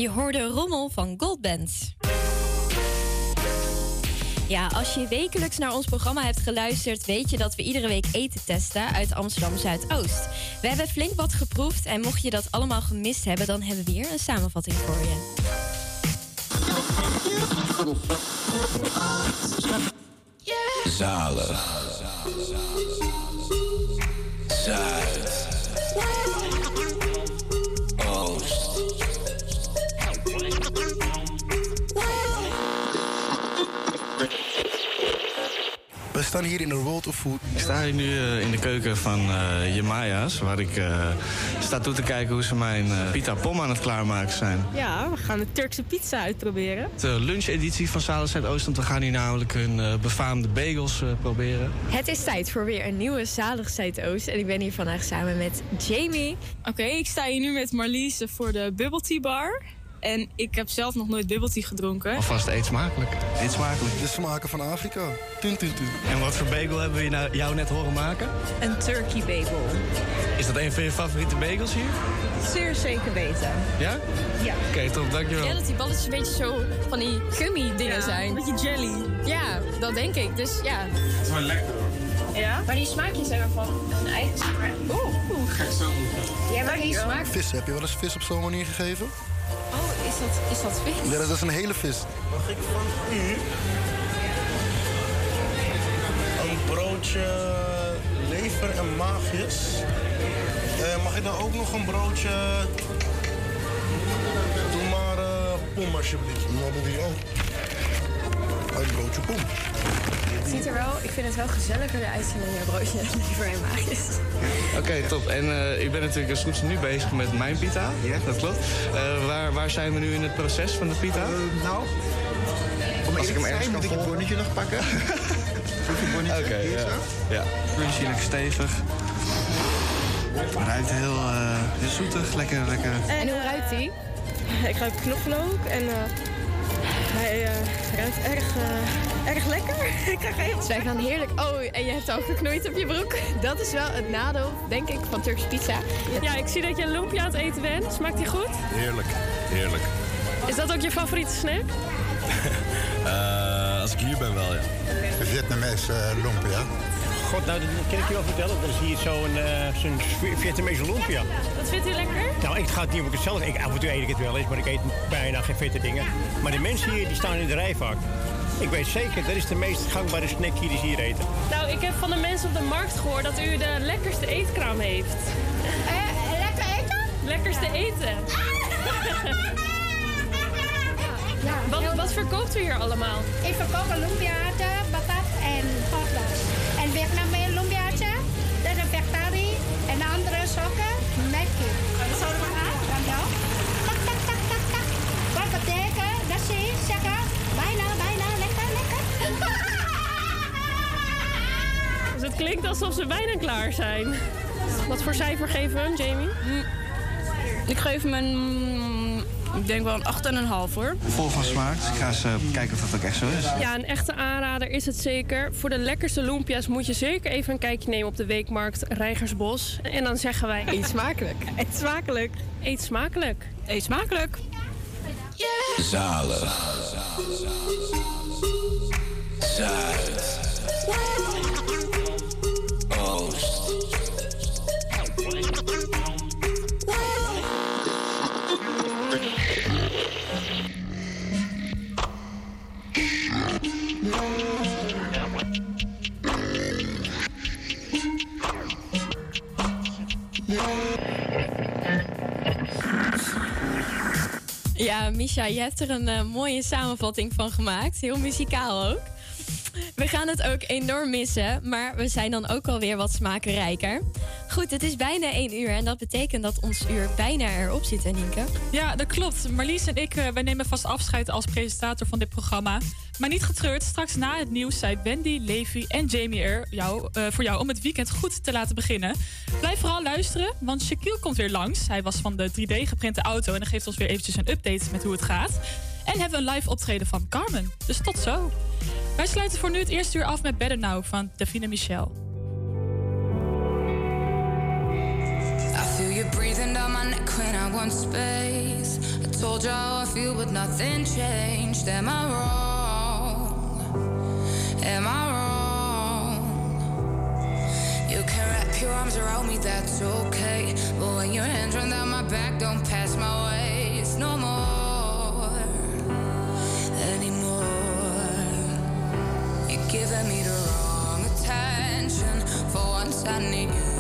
Speaker 9: Je hoorde Rommel van Goldband. Ja, als je wekelijks naar ons programma hebt geluisterd, weet je dat we iedere week eten testen uit Amsterdam Zuidoost. We hebben flink wat geproefd en mocht je dat allemaal gemist hebben, dan hebben we hier een samenvatting voor je.
Speaker 23: Zalig. Zuid.
Speaker 17: Staan hier in de World of Food.
Speaker 24: Ik sta hier nu eh, in de keuken van eh Jemaya's, waar ik eh, sta toe te kijken hoe ze mijn eh, pita pom aan het klaarmaken zijn.
Speaker 12: Ja, we gaan de Turkse pizza uitproberen.
Speaker 24: De luncheditie van Zalig Zuidoost, want we gaan hier namelijk hun eh, befaamde bagels eh, proberen.
Speaker 9: Het is tijd voor weer een nieuwe Zalig Zuidoost. En ik ben hier vandaag samen met Jamie.
Speaker 25: Oké, ik sta hier nu met Marlies voor de Bubble Tea Bar. En ik heb zelf nog nooit bubble tea gedronken.
Speaker 24: Alvast eet smakelijk. Eet smakelijk.
Speaker 17: De smaken van Afrika. Tun, tun, tun.
Speaker 24: En wat voor bagel hebben we nou- jou net horen maken?
Speaker 12: Een turkey bagel.
Speaker 24: Is dat een van je favoriete bagels hier?
Speaker 12: Zeer zeker weten.
Speaker 24: Ja?
Speaker 12: Ja.
Speaker 24: Oké, top, dankjewel.
Speaker 9: Ja, dat die balletjes een beetje zo van die gummy dingen
Speaker 12: Ja,
Speaker 9: zijn.
Speaker 12: een beetje jelly.
Speaker 9: Ja, dat denk ik. Dus ja.
Speaker 26: Het is wel lekker hoor.
Speaker 12: Ja?
Speaker 9: Maar die smaakjes hebben van hun eigen smaak. Oeh, oeh.
Speaker 26: Kijk zo
Speaker 9: Ja, maar die smaak...
Speaker 17: Vis, heb je wel eens vis op zo'n manier gegeven?
Speaker 9: Oh, is dat, is dat vis?
Speaker 17: Ja, dat is een hele vis.
Speaker 23: Mag ik van u een broodje lever en maagjes?
Speaker 27: Eh, mag ik dan ook nog een broodje... Doe maar eh pom alsjeblieft. Ja, doe die ook. Een broodje pom.
Speaker 6: Het ziet er wel, ik vind het wel gezelliger uitzien dan jouw broodje liever in maag is.
Speaker 22: Oké, top. En eh, ik ben natuurlijk als goed nu bezig met mijn pita. Ja, dat klopt. Eh, waar, waar zijn we nu in het proces van de pita?
Speaker 28: nou, om
Speaker 22: als ik hem ergens kan
Speaker 28: moet ik het
Speaker 22: volgen.
Speaker 28: bonnetje nog pakken.
Speaker 22: Oké, ja. ja. Crunchy, lekker stevig. Ruikt heel, eh, heel zoetig, lekker, lekker.
Speaker 6: En hoe ruikt hij? Ik ruik knoflook en eh, hij eh, ruikt erg, eh, erg lekker. ik krijg even...
Speaker 9: Zij gaan heerlijk. Oh, en je hebt al geknoeid op je broek. Dat is wel het nadeel, denk ik, van Turkse pizza.
Speaker 6: Ja, ik zie dat je een lumpia aan het eten bent. Smaakt die goed?
Speaker 29: Heerlijk, heerlijk.
Speaker 6: Is dat ook je favoriete snack?
Speaker 29: Eh, als ik hier ben wel, ja.
Speaker 28: Vietnamese uh, lumpia.
Speaker 30: God, nou, dat kan ik je wel vertellen. Dat is hier zo'n eh zo'n Vietnamese lumpia.
Speaker 6: Wat vindt u lekker?
Speaker 30: Nou, ik ga het niet op zelf. Ik, af en toe eet ik het wel eens, maar ik eet bijna geen vette dingen. Maar de mensen hier die staan in de rij vaak. Ik weet zeker, dat is de meest gangbare snack hier die ze hier eten.
Speaker 6: Nou, ik heb van de mensen op de markt gehoord dat u de lekkerste eetkraam heeft. lekker eten? Lekkerste eten. wat, wat verkoopt u hier allemaal?
Speaker 10: Ik verkoop een
Speaker 6: het klinkt alsof ze bijna klaar zijn. Wat voor cijfer geven we hem, Jamie?
Speaker 25: Ik geef hem een, ik denk wel een 8,5 hoor.
Speaker 22: Vol van smaak, dus ik ga eens eh, kijken of dat ook echt zo is.
Speaker 6: Ja, een echte aanrader is het zeker. Voor de lekkerste lumpia's moet je zeker even een kijkje nemen op de weekmarkt Rijgersbos. En dan zeggen wij... Eet smakelijk. Eet smakelijk. Eet smakelijk.
Speaker 25: Eet smakelijk.
Speaker 23: Zalig. Zuid.
Speaker 9: Ja, Misha, je hebt er een eh, mooie samenvatting van gemaakt. Heel muzikaal ook. We gaan het ook enorm missen, maar we zijn dan ook alweer wat smakenrijker. Goed, het is bijna één uur en dat betekent dat ons uur bijna erop zit, Nienke?
Speaker 14: Ja, dat klopt. Marlies en ik eh, wij nemen vast afscheid als presentator van dit programma. Maar niet getreurd, straks na het nieuws zijn Wendy, Levi en Jamie er jou, eh, voor jou om het weekend goed te laten beginnen. Blijf vooral luisteren, want Shaquille komt weer langs. Hij was van de 3D-geprinte auto en dan geeft ons weer eventjes een update met hoe het gaat. En hebben we een live optreden van Carmen. Dus tot zo. Wij sluiten voor nu het eerste uur af met Better Now van Davina Michel.
Speaker 31: Want space. I told you how I feel, but nothing changed. Am I wrong? Am I wrong? You can wrap your arms around me, that's okay. But when your hands run down my back, don't pass my waist no more. Anymore. You're giving me the wrong attention. For once, I need you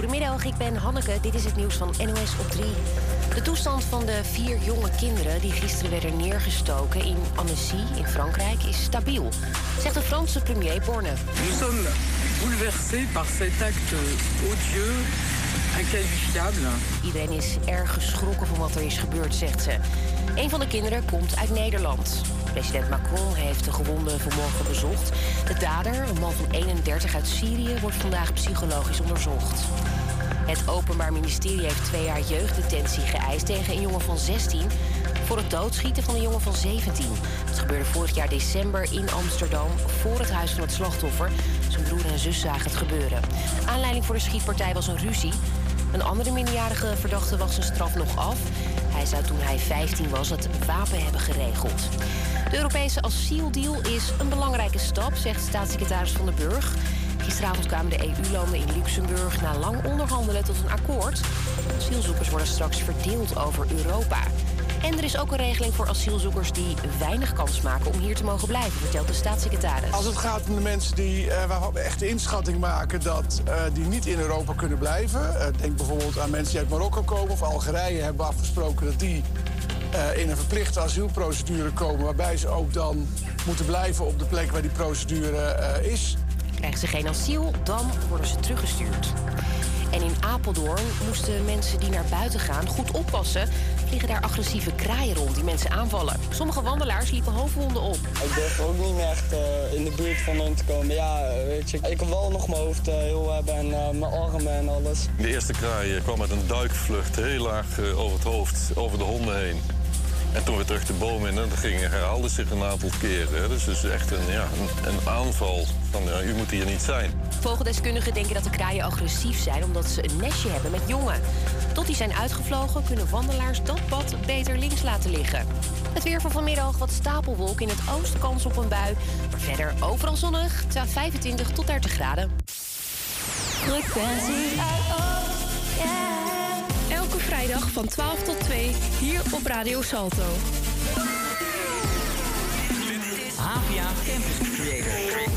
Speaker 1: Goedemiddag, ik ben Hanneke. Dit is het nieuws van NOS op 3. De toestand van de vier jonge kinderen die gisteren werden neergestoken in Annecy in Frankrijk is stabiel, zegt de Franse premier Borne.
Speaker 32: Nous sommes bouleversés par cet acte odieux.
Speaker 1: Iedereen is erg geschrokken van wat er is gebeurd, zegt ze. Een van de kinderen komt uit Nederland. President Macron heeft de gewonden vanmorgen bezocht. De dader, een man van 31 uit Syrië, wordt vandaag psychologisch onderzocht. Het Openbaar Ministerie heeft twee jaar jeugddetentie geëist tegen een jongen van 16 voor het doodschieten van een jongen van 17. Het gebeurde vorig jaar december in Amsterdam voor het huis van het slachtoffer. Zijn broer en zus zagen het gebeuren. Aanleiding voor de schietpartij was een ruzie. Een andere minderjarige verdachte was zijn straf nog af. Hij zou toen hij 15 was het wapen hebben geregeld. De Europese asieldeal is een belangrijke stap, zegt staatssecretaris Van den Burg. Gisteravond kwamen de EU-landen in Luxemburg na lang onderhandelen tot een akkoord. Asielzoekers worden straks verdeeld over Europa. En er is ook een regeling voor asielzoekers die weinig kans maken om hier te mogen blijven, vertelt de staatssecretaris.
Speaker 33: Als het gaat om de mensen die, eh, waarvan we echt de inschatting maken dat eh, die niet in Europa kunnen blijven. eh, denk bijvoorbeeld aan mensen die uit Marokko komen of Algerije hebben afgesproken dat die eh, in een verplichte asielprocedure komen. Waarbij ze ook dan moeten blijven op de plek waar die procedure eh, is.
Speaker 1: Krijgen ze geen asiel, dan worden ze teruggestuurd. En in Apeldoorn moesten mensen die naar buiten gaan goed oppassen. Vliegen daar agressieve kraaien rond die mensen aanvallen. Sommige wandelaars liepen hoofdwonden op.
Speaker 34: Ik durf ook niet meer echt eh, in de buurt van hun te komen. Ja, weet je, ik kan wel nog mijn hoofd eh, heel hebben en eh, mijn armen en alles.
Speaker 35: De eerste kraai kwam met een duikvlucht heel laag eh, over het hoofd, over de honden heen. En toen weer terug de boom in en dat ging herhaalde zich een aantal keren. hè. Dus het is echt een, ja, een, een aanval van ja, u moet hier niet zijn.
Speaker 1: Vogeldeskundigen denken dat de kraaien agressief zijn omdat ze een nestje hebben met jongen. Tot die zijn uitgevlogen kunnen wandelaars dat pad beter links laten liggen. Het weer van vanmiddag wat stapelwolk in het oosten kans op een bui. Maar verder overal zonnig, het staat 25 tot 30 graden.
Speaker 6: Frequentie vrijdag van 12 tot 2 hier op Radio Salto.
Speaker 7: Havia Campus Creator.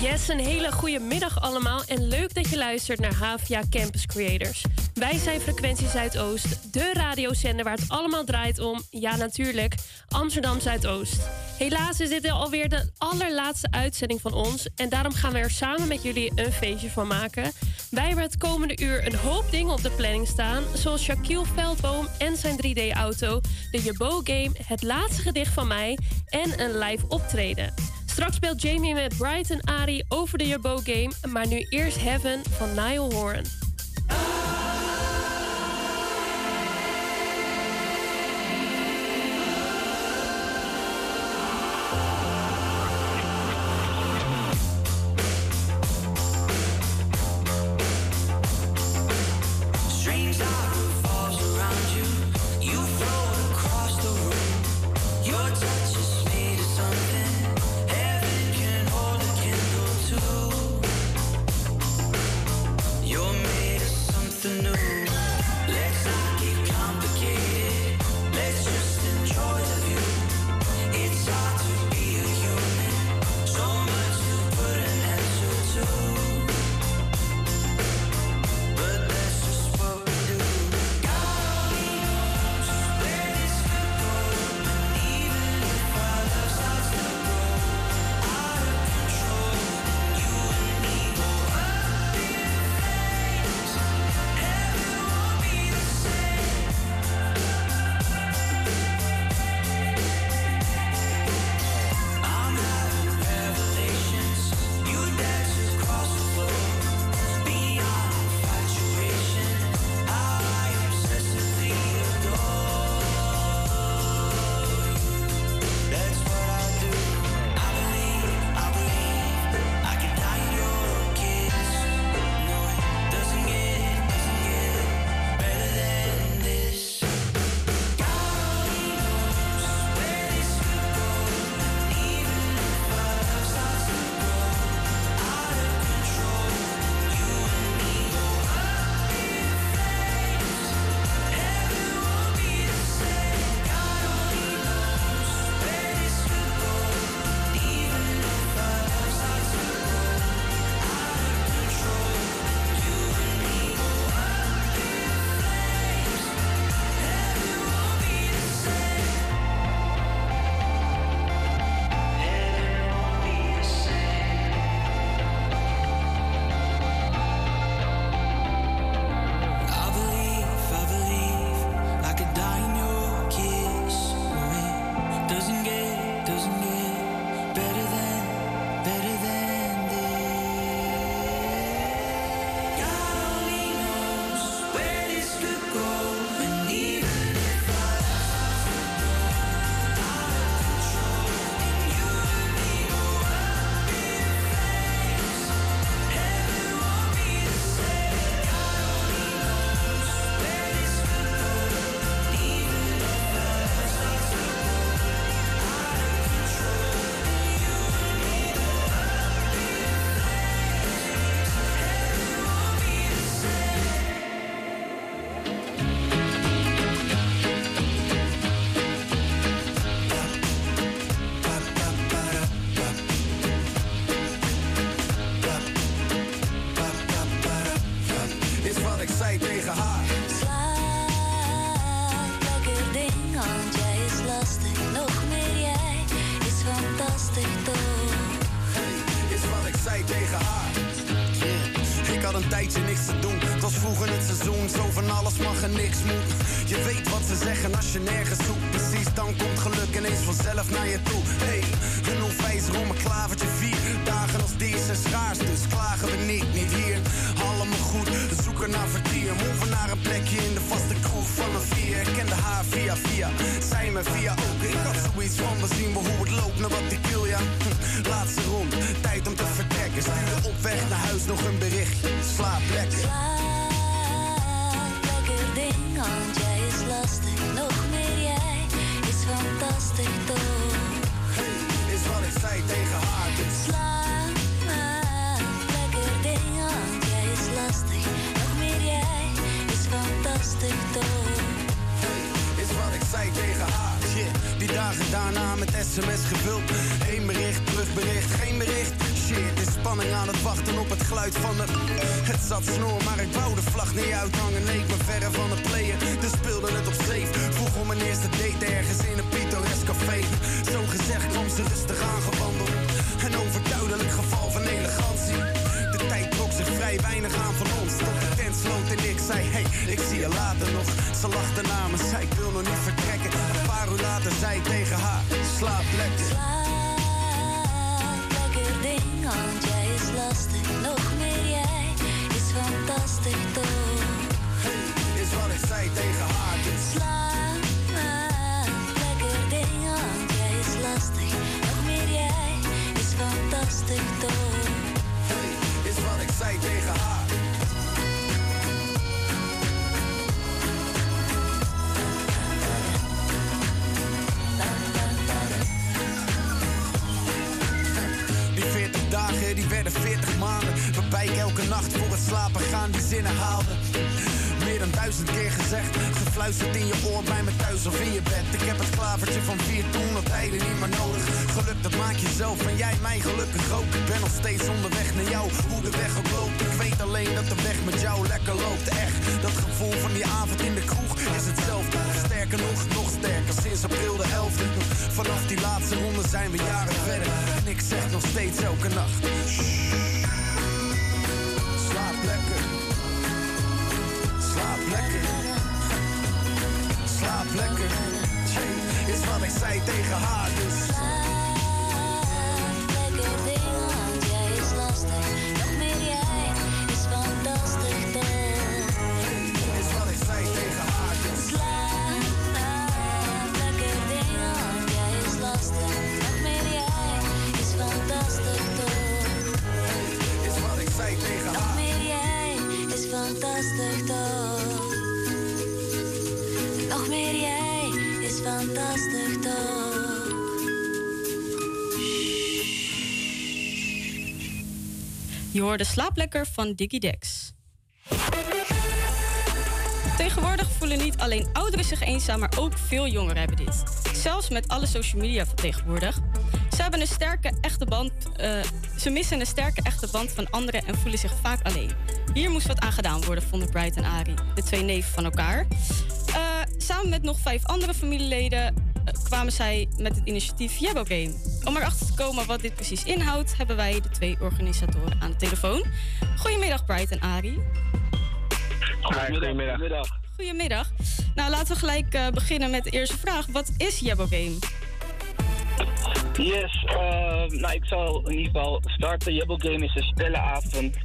Speaker 6: Yes, een hele goede middag allemaal en leuk dat je luistert naar Havia Campus Creators. Wij zijn Frequentie Zuidoost, de radiozender waar het allemaal draait om, ja natuurlijk, Amsterdam Zuidoost. Helaas is dit alweer de allerlaatste uitzending van ons en daarom gaan we er samen met jullie een feestje van maken. Wij hebben het komende uur een hoop dingen op de planning staan, zoals Shaquille Veldboom en zijn 3D-auto, de Jabo Game, het laatste gedicht van mij en een live optreden. Straks speelt Jamie met Brighton Ari over de Jabo Game, maar nu eerst Heaven van Niall Horan.
Speaker 36: Tegen haar. Shit, die dagen daarna met sms gevuld. Eén bericht, terugbericht, geen bericht. Shit, is spanning aan het wachten op het geluid van de... Het zat snor, maar ik wou de vlag niet uithangen. Nee, ik ben verre van het playen, dus speelde het op safe. Vroeg om mijn eerste date ergens in een pittoresk café. Zo gezegd kwam ze rustig aangewandeld. Een overduidelijk geval van elegantie. De tijd trok zich vrij weinig aan van ons. Zei, hey, ik zie je later nog. Ze lachte na me, zei ik wil nog niet vertrekken. Een paar uur later zei ik tegen haar, slaap lekker.
Speaker 37: Lekker ding, want jij is lastig. Nog meer jij is fantastisch toch?
Speaker 36: Is wat ik zei tegen haar, dus
Speaker 37: Slaap, lekker ding, want jij is lastig. Nog meer jij is fantastisch toch?
Speaker 36: is wat ik zei tegen haar. Die werden 40 maanden. Waarbij ik elke nacht voor het slapen gaan die zinnen haalde. Dan duizend keer gezegd, gefluisterd in je oor bij me thuis of in je bed. Ik heb het klavertje van vier toen al tijden niet meer nodig. Geluk, dat maak je zelf en jij mij gelukkig ook. Ik ben nog steeds onderweg naar jou, hoe de weg ook loopt. Ik weet alleen dat de weg met jou lekker loopt. Echt, dat gevoel van die avond in de kroeg is hetzelfde. Sterker nog, nog sterker, sinds april de 11e. Vanaf die laatste ronde zijn we jaren verder. En ik zeg nog steeds elke nacht. "Shh, lekker. Slaap lekker. Is wat ik zei tegen haar, dus.
Speaker 38: Je hoorde Slaap Lekker van Diggy Dex. Tegenwoordig voelen niet alleen ouderen zich eenzaam, maar ook veel jongeren hebben dit. Zelfs met alle social media van tegenwoordig. Ze hebben een sterke echte band. eh, ze missen een sterke echte band van anderen en voelen zich vaak alleen. Hier moest wat aan gedaan worden, vonden Bright en Ari, de twee neven van elkaar. Eh, samen met nog vijf andere familieleden eh, kwamen zij met het initiatief Jabbo Game. Om erachter te komen wat dit precies inhoudt, hebben wij de twee organisatoren aan de telefoon. Goedemiddag, Bright en Ari.
Speaker 39: Goedemiddag.
Speaker 38: Goedemiddag. Nou, laten we gelijk eh, beginnen met de eerste vraag. Wat is Jabbo Game?
Speaker 40: Yes, eh, nou ik zal in ieder geval starten. Jebbo Game is een spellenavond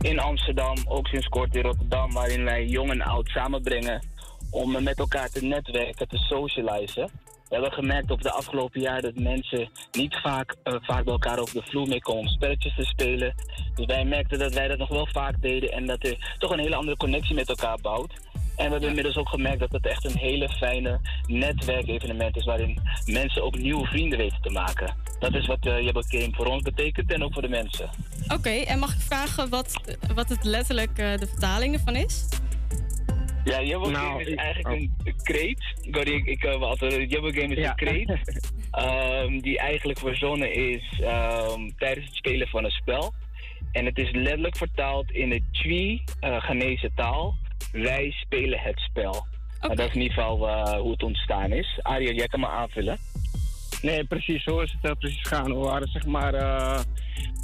Speaker 40: in Amsterdam, ook sinds kort in Rotterdam, waarin wij jong en oud samenbrengen om met elkaar te netwerken, te socializen. We hebben gemerkt op de afgelopen jaren dat mensen niet vaak, eh, vaak bij elkaar over de vloer mee komen om spelletjes te spelen. Dus wij merkten dat wij dat nog wel vaak deden en dat er toch een hele andere connectie met elkaar bouwt. En we hebben inmiddels ook gemerkt dat het echt een hele fijne netwerkevenement is waarin mensen ook nieuwe vrienden weten te maken. Dat is wat uh, Jabba Game voor ons betekent en ook voor de mensen.
Speaker 38: Oké, en mag ik vragen wat, wat het letterlijk eh, de vertaling ervan is?
Speaker 40: Ja, Jabba
Speaker 38: Nou,
Speaker 40: Game is eigenlijk een kreet. Sorry, ik, ik uh, altijd, Jabba Game is
Speaker 38: Ja.
Speaker 40: een kreet. ehm, die eigenlijk verzonnen is ehm, tijdens het spelen van een spel. En het is letterlijk vertaald in de Twi, uh, Ghanese taal. Wij spelen het spel. Nou, dat is in ieder geval uh, hoe het ontstaan is. Aria, jij kan me aanvullen.
Speaker 41: Nee, precies. Zo is het eh, precies gaan. We waren zeg maar, eh,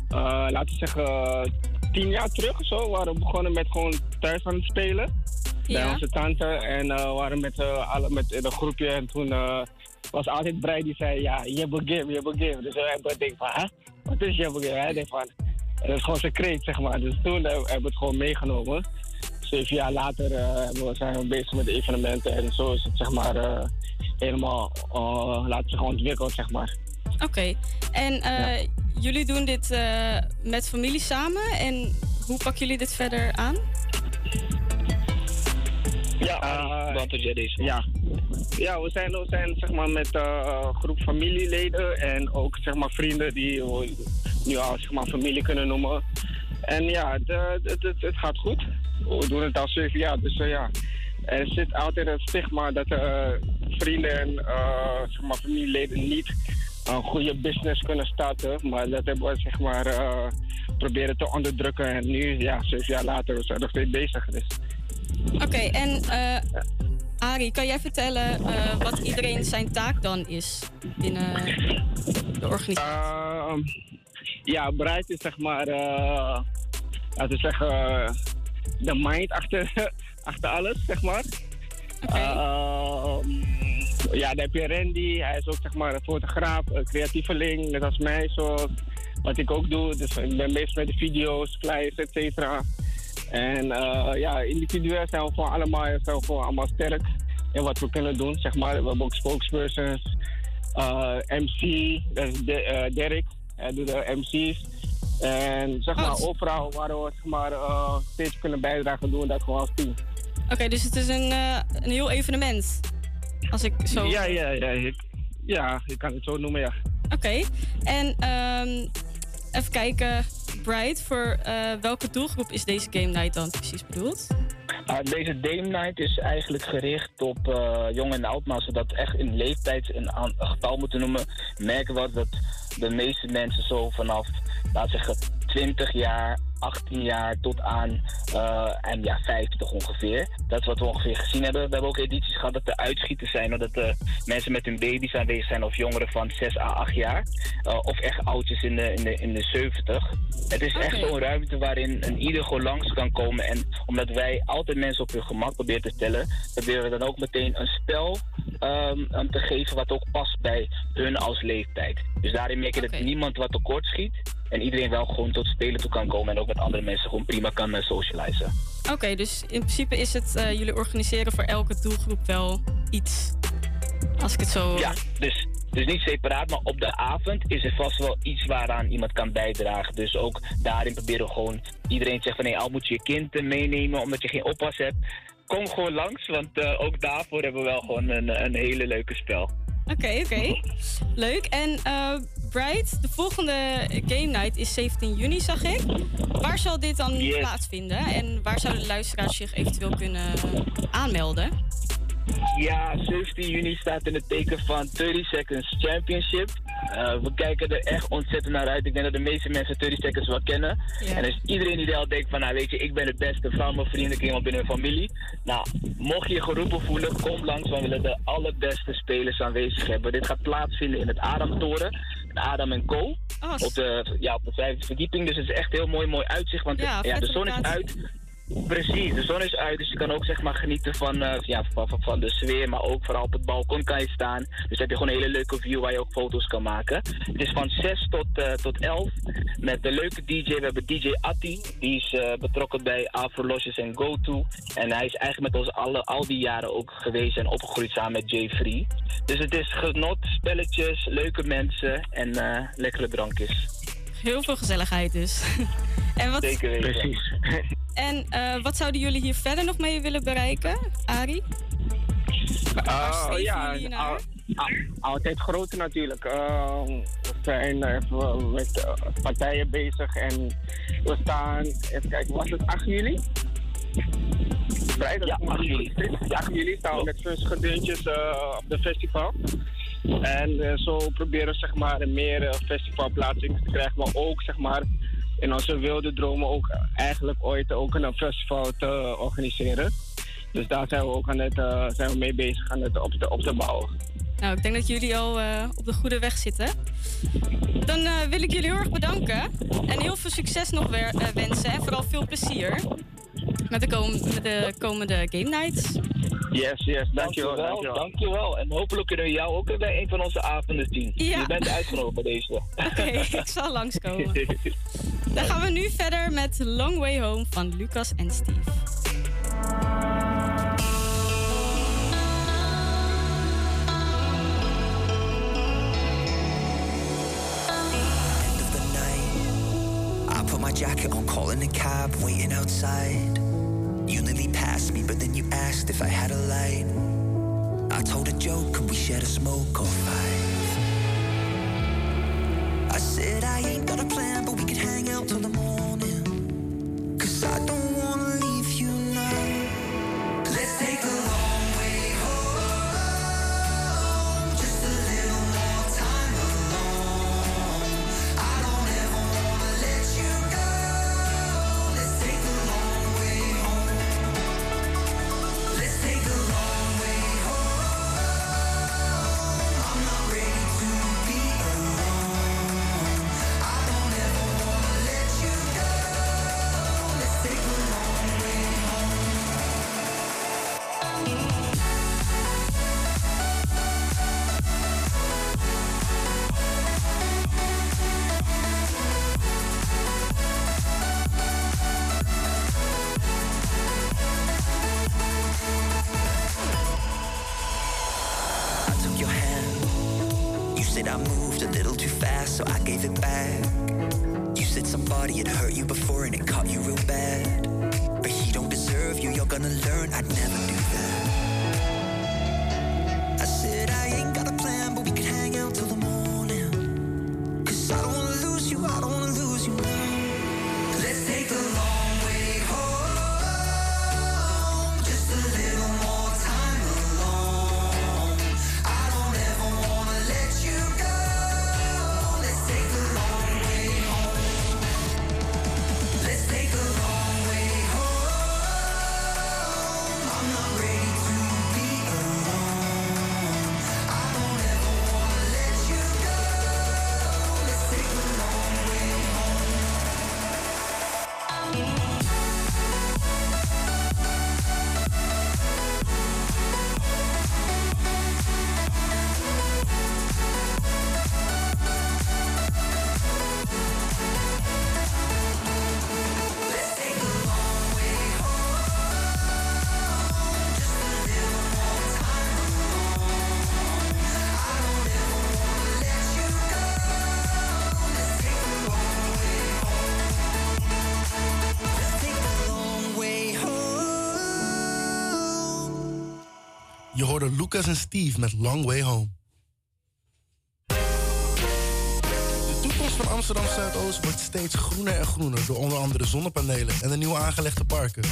Speaker 41: eh, laten we zeggen, tien jaar terug of zo. We waren begonnen met gewoon thuis aan het spelen. Bij
Speaker 38: Ja.
Speaker 41: onze tante. En eh, we waren met, eh, alle, met in een groepje. En toen eh, was altijd Brei die zei, ja, je game, je game. Dus we hebben denk van, hè? Wat is je game? Hij denkt van, dat is gewoon zijn kreet, zeg maar. Dus toen hebben we het gewoon meegenomen. Zeven jaar later zijn we bezig met de evenementen. En zo is het, zeg maar, helemaal, laten zich ontwikkeld, zeg maar.
Speaker 38: Oké. En jullie doen dit met familie samen. En hoe pakken jullie dit verder aan?
Speaker 41: Ja, wat jij deze? Ja. ja, we zijn, we zijn zeg maar, met eh, een groep familieleden en ook zeg maar, vrienden die we nu al zeg maar, familie kunnen noemen. En ja, het, eh, het, het, het gaat goed. We doen het al zeven jaar, dus eh, ja. Er zit altijd een stigma dat eh, vrienden en eh, zeg maar, familieleden niet een goede business kunnen starten. Maar dat hebben we zeg maar, eh, proberen te onderdrukken. En nu, ja, zeven jaar later, we zijn nog steeds bezig. Dus.
Speaker 38: Oké, en eh Arie, kan jij vertellen eh, wat iedereen zijn taak dan is binnen de organisatie?
Speaker 41: Ehm, ja, Bright is zeg maar, eh, laten we zeggen, de mind achter, achter alles, zeg maar. Ehm, ja, dan heb je Randy, hij is ook zeg maar een fotograaf, een creatieveling, net als mij, zoals wat ik ook doe. Dus ik ben bezig met de video's, flyers, et cetera. En eh, ja, individueel zijn we gewoon allemaal, zijn we gewoon allemaal sterk in wat we kunnen doen, zeg maar. We hebben ook spokespersons, eh, MC, dat is De- eh, Derek, hij doet de MC's. En zeg maar, overal waar we zeg maar, steeds kunnen bijdragen, doen we dat gewoon als team.
Speaker 38: Oké, dus het is een, een heel evenement. Als ik zo.
Speaker 41: Ja, ja, ja. Ik, ja, je kan het zo noemen, ja.
Speaker 38: Oké. En ehm, even kijken, Voor eh, welke doelgroep is deze game night dan precies bedoeld?
Speaker 40: Uh, deze Dame Night is eigenlijk gericht op eh, jong en oud, maar als we dat echt in leeftijd een, een getal moeten noemen, merken we dat de meeste mensen zo vanaf, we zeggen, 20 jaar, 18 jaar tot aan eh, en ja, 50 ongeveer. Dat is wat we ongeveer gezien hebben. We hebben ook edities gehad dat er uitschieters zijn, of dat er mensen met hun baby's aanwezig zijn of jongeren van 6 à 8 jaar. Eh, of echt oudjes in de, in de, in de 70. Het is echt zo'n ruimte waarin een ieder gewoon langs kan komen. En omdat wij altijd mensen op hun gemak proberen te stellen, proberen we dan ook meteen een spel um, te geven wat ook past bij hun als leeftijd. Dus daarin merk je dat niemand wat tekort schiet. En iedereen wel gewoon tot spelen toe kan komen en ook met andere mensen gewoon prima kan eh, socializen.
Speaker 38: Oké, dus in principe is het, eh, jullie organiseren voor elke doelgroep wel iets. Als ik het zo.
Speaker 40: Ja, dus, dus niet separaat, maar op de avond is er vast wel iets waaraan iemand kan bijdragen. Dus ook daarin proberen we gewoon iedereen te zeggen van nee, al moet je je kind eh, meenemen omdat je geen oppas hebt. Kom gewoon langs, want ook daarvoor hebben we wel gewoon een, een hele leuke spel.
Speaker 38: Oké, oké. Leuk. En eh Bright, de volgende game night is 17 juni, zag ik. Waar zal dit dan
Speaker 40: Yes.
Speaker 38: plaatsvinden? En waar zouden de luisteraars zich eventueel kunnen aanmelden?
Speaker 40: Ja, 17 juni staat in het teken van 30 Seconds Championship. Eh, we kijken er echt ontzettend naar uit. Ik denk dat de meeste mensen 30 Seconds wel kennen.
Speaker 38: Ja.
Speaker 40: En dus iedereen die al denkt van, nou weet je, ik ben de beste van mijn vrienden, iemand binnen mijn familie. Nou, mocht je je geroepen voelen, kom langs. We willen de allerbeste spelers aanwezig hebben. Dit gaat plaatsvinden in het Adamtoren. Adam Co. op, de, ja, op de vijfde verdieping. Dus het is echt heel mooi, mooi uitzicht. Want
Speaker 38: Ja,
Speaker 40: ja, de zon is uit. Precies, de zon is uit, dus je kan ook zeg maar genieten van, eh, ja, van, van, de sfeer, maar ook vooral op het balkon kan je staan. Dus heb je gewoon een hele leuke view waar je ook foto's kan maken. Het is van 6 tot, eh, tot 11 met de leuke DJ. We hebben DJ Atti, die is eh, betrokken bij Afro Lodges en GoTo. En hij is eigenlijk met ons alle, al die jaren ook geweest en opgegroeid samen met Jay Free. Dus het is genot, spelletjes, leuke mensen en lekkere drankjes.
Speaker 38: Heel veel gezelligheid dus. en wat,
Speaker 40: Zeker weten. Precies.
Speaker 38: En eh, wat zouden jullie hier verder nog mee willen bereiken, Arie? Waar, waar
Speaker 41: Oh, ja, al- al- altijd groter natuurlijk. Eh, we zijn even met eh, partijen bezig en we staan, even kijken, was het 8 juli? Vrijdag, ja, 8 juli. Ja, 8 juli staan we met kunstgedeeltjes eh op de festival. En eh, zo proberen we zeg maar meer eh, festivalplaatsingen te krijgen, maar ook zeg maar in onze wilde dromen ook eigenlijk ooit ook een festival te organiseren. Dus daar zijn we ook aan het, eh, zijn we mee bezig aan het op te, op te bouwen.
Speaker 38: Nou, ik denk dat jullie al eh, op de goede weg zitten. Dan eh, wil ik jullie heel erg bedanken. En heel veel succes nog weer, eh, wensen. En vooral veel plezier met de, kom- met de komende Game Nights.
Speaker 40: Yes, yes, dankjewel.
Speaker 41: Dankjewel,
Speaker 40: Dankjewel. En hopelijk kunnen we jou ook bij een van onze avonden zien.
Speaker 38: Ja.
Speaker 40: Je bent uitgenodigd bij deze.
Speaker 38: Oké, ik zal langskomen. Dan gaan we nu verder met Long Way Home van Lucas en Steve.
Speaker 35: My jacket on, calling a cab, waiting outside. You nearly passed me, but then you asked if I had a light. I told a joke, could we share a smoke or five? I said I ain't got a plan, but we could hang out till the morning. Cause I don't wanna leave
Speaker 17: hoorde Lucas en Steve met Long Way Home. De toekomst van Amsterdam Zuidoost wordt steeds groener en groener door onder andere zonnepanelen en de nieuw aangelegde parken.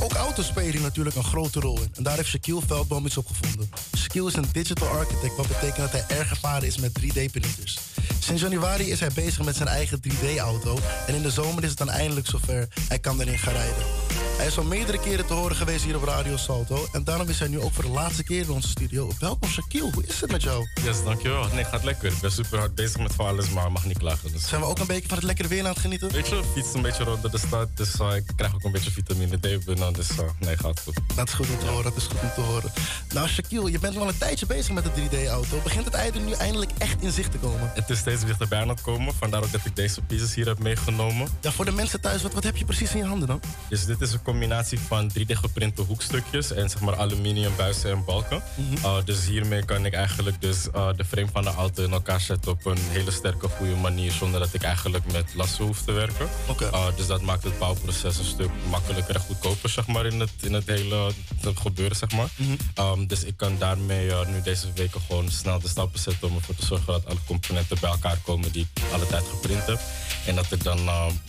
Speaker 17: Ook auto's spelen natuurlijk een grote rol in en daar heeft Shaquille Veldboom iets op gevonden. Shaquille is een digital architect, wat betekent dat hij erg ervaren is met 3D-printers. Sinds januari is hij bezig met zijn eigen 3D-auto en in de zomer is het dan eindelijk zover. Hij kan erin gaan rijden. Hij is al meerdere keren te horen geweest hier op Radio Salto en daarom is hij nu ook voor de laatste keer in onze studio. Welkom Shaquille, hoe is het met jou?
Speaker 42: Yes, dankjewel. Nee, gaat lekker. Ik ben super hard bezig met van alles, maar mag niet klagen. Dus.
Speaker 17: Zijn we ook een beetje van het lekkere weer aan het genieten?
Speaker 42: Weet je, fiets een beetje rond de stad, dus uh, ik krijg ook een beetje vitamine D binnen, dus uh, nee, gaat goed.
Speaker 17: Dat is goed om te horen, dat is goed om te horen. Nou Shaquille, je bent al een tijdje bezig met de 3D-auto. Begint het eigenlijk nu eindelijk echt in zicht te komen?
Speaker 42: Het is steeds dichterbij aan het komen, vandaar ook dat ik deze pieces hier heb meegenomen.
Speaker 17: Ja, voor de mensen thuis, wat, wat heb je precies in je handen dan?
Speaker 42: Dus dit is een combinatie van 3D geprinte hoekstukjes en zeg maar aluminium buizen en balken. Uh, dus hiermee kan ik eigenlijk dus uh, de frame van de auto in elkaar zetten op een hele sterke, goede manier zonder dat ik eigenlijk met lassen hoef te werken. Uh, dus dat maakt het bouwproces een stuk makkelijker en goedkoper zeg maar in het, in het hele het gebeuren zeg maar. Um, dus ik kan daarmee nu deze weken gewoon snel de stappen zetten om ervoor te zorgen dat alle componenten bij elkaar komen die ik alle tijd geprint heb. En dat ik dan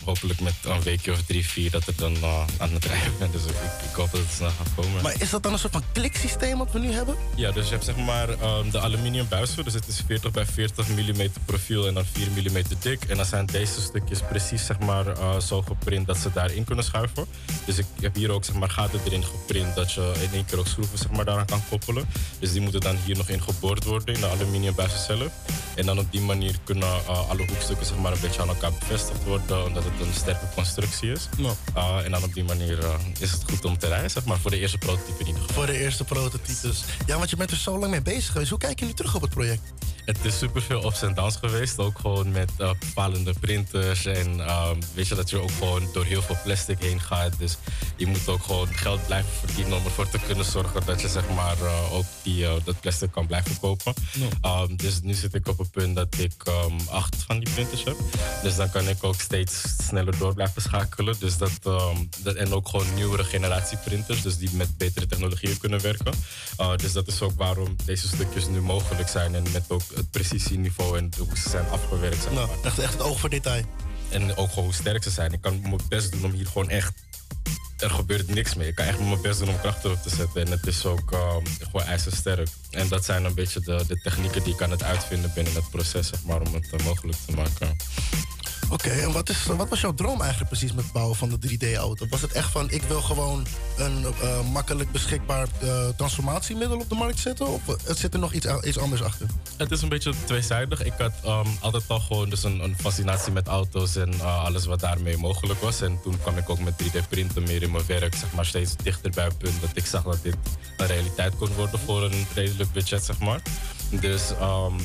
Speaker 42: hopelijk met een weekje of drie, vier, dat ik dan uh, aan het krijgen. Dus ik, ik hoop dat het snel gaat komen.
Speaker 17: Maar is dat dan een soort van kliksysteem wat we nu hebben?
Speaker 42: Ja, dus je hebt zeg maar ehm, de aluminium buizen. Dus het is 40 bij 40 mm profiel en dan 4 mm dik. En dan zijn deze stukjes precies zeg maar, eh, zo geprint dat ze daarin kunnen schuiven. Dus ik heb hier ook zeg maar, gaten erin geprint dat je in één keer ook schroeven zeg maar, daaraan kan koppelen. Dus die moeten dan hier nog in geboord worden in de aluminium buizen zelf. En dan op die manier kunnen eh, alle hoekstukken zeg maar, een beetje aan elkaar bevestigd worden, omdat het een sterke constructie is. Uh, en dan op die manier uh, is het goed om te rijden, zeg maar, voor de eerste prototype in ieder geval.
Speaker 17: Voor de eerste prototypes. Ja, want je bent er zo lang mee bezig geweest. Hoe kijk je nu terug op het project?
Speaker 42: Het is super veel ups en downs geweest. Ook gewoon met uh, bepalende printers. En um, weet je dat je ook gewoon door heel veel plastic heen gaat. Dus je moet ook gewoon geld blijven verdienen om ervoor te kunnen zorgen dat je zeg maar uh, ook die, uh, dat plastic kan blijven kopen. Um, dus nu zit ik op een punt dat ik um, acht van die printers heb. Dus dan kan ik ook steeds sneller door blijven schakelen. Dus dat, um, dat, en ook gewoon nieuwere generatie printers. Dus die met betere technologieën kunnen werken. Uh, dus dat is ook waarom deze stukjes nu mogelijk zijn. En met ook het precisieniveau en hoe ze zijn afgewerkt.
Speaker 17: Nou, echt, echt het oog voor detail.
Speaker 42: En ook gewoon hoe sterk ze zijn. Ik kan mijn best doen om hier gewoon echt... Er gebeurt niks mee. Ik kan echt mijn best doen om kracht erop te zetten. En het is ook um, gewoon ijzersterk. En dat zijn een beetje de, de technieken die ik aan het uitvinden binnen het proces, zeg maar, om het uh, mogelijk te maken.
Speaker 17: Oké, en wat, is, wat was jouw droom eigenlijk precies met het bouwen van de 3D-auto? Was het echt van, ik wil gewoon een uh, makkelijk beschikbaar uh, transformatiemiddel op de markt zetten? Of het zit er nog iets, anders achter?
Speaker 42: Het is een beetje tweezijdig. Ik had um, altijd al gewoon dus een, fascinatie met auto's en alles wat daarmee mogelijk was. En toen kwam ik ook met 3D-printen meer in mijn werk, zeg maar, steeds dichter bij het punt dat ik zag dat dit een realiteit kon worden voor een redelijk budget, zeg maar. Dus um,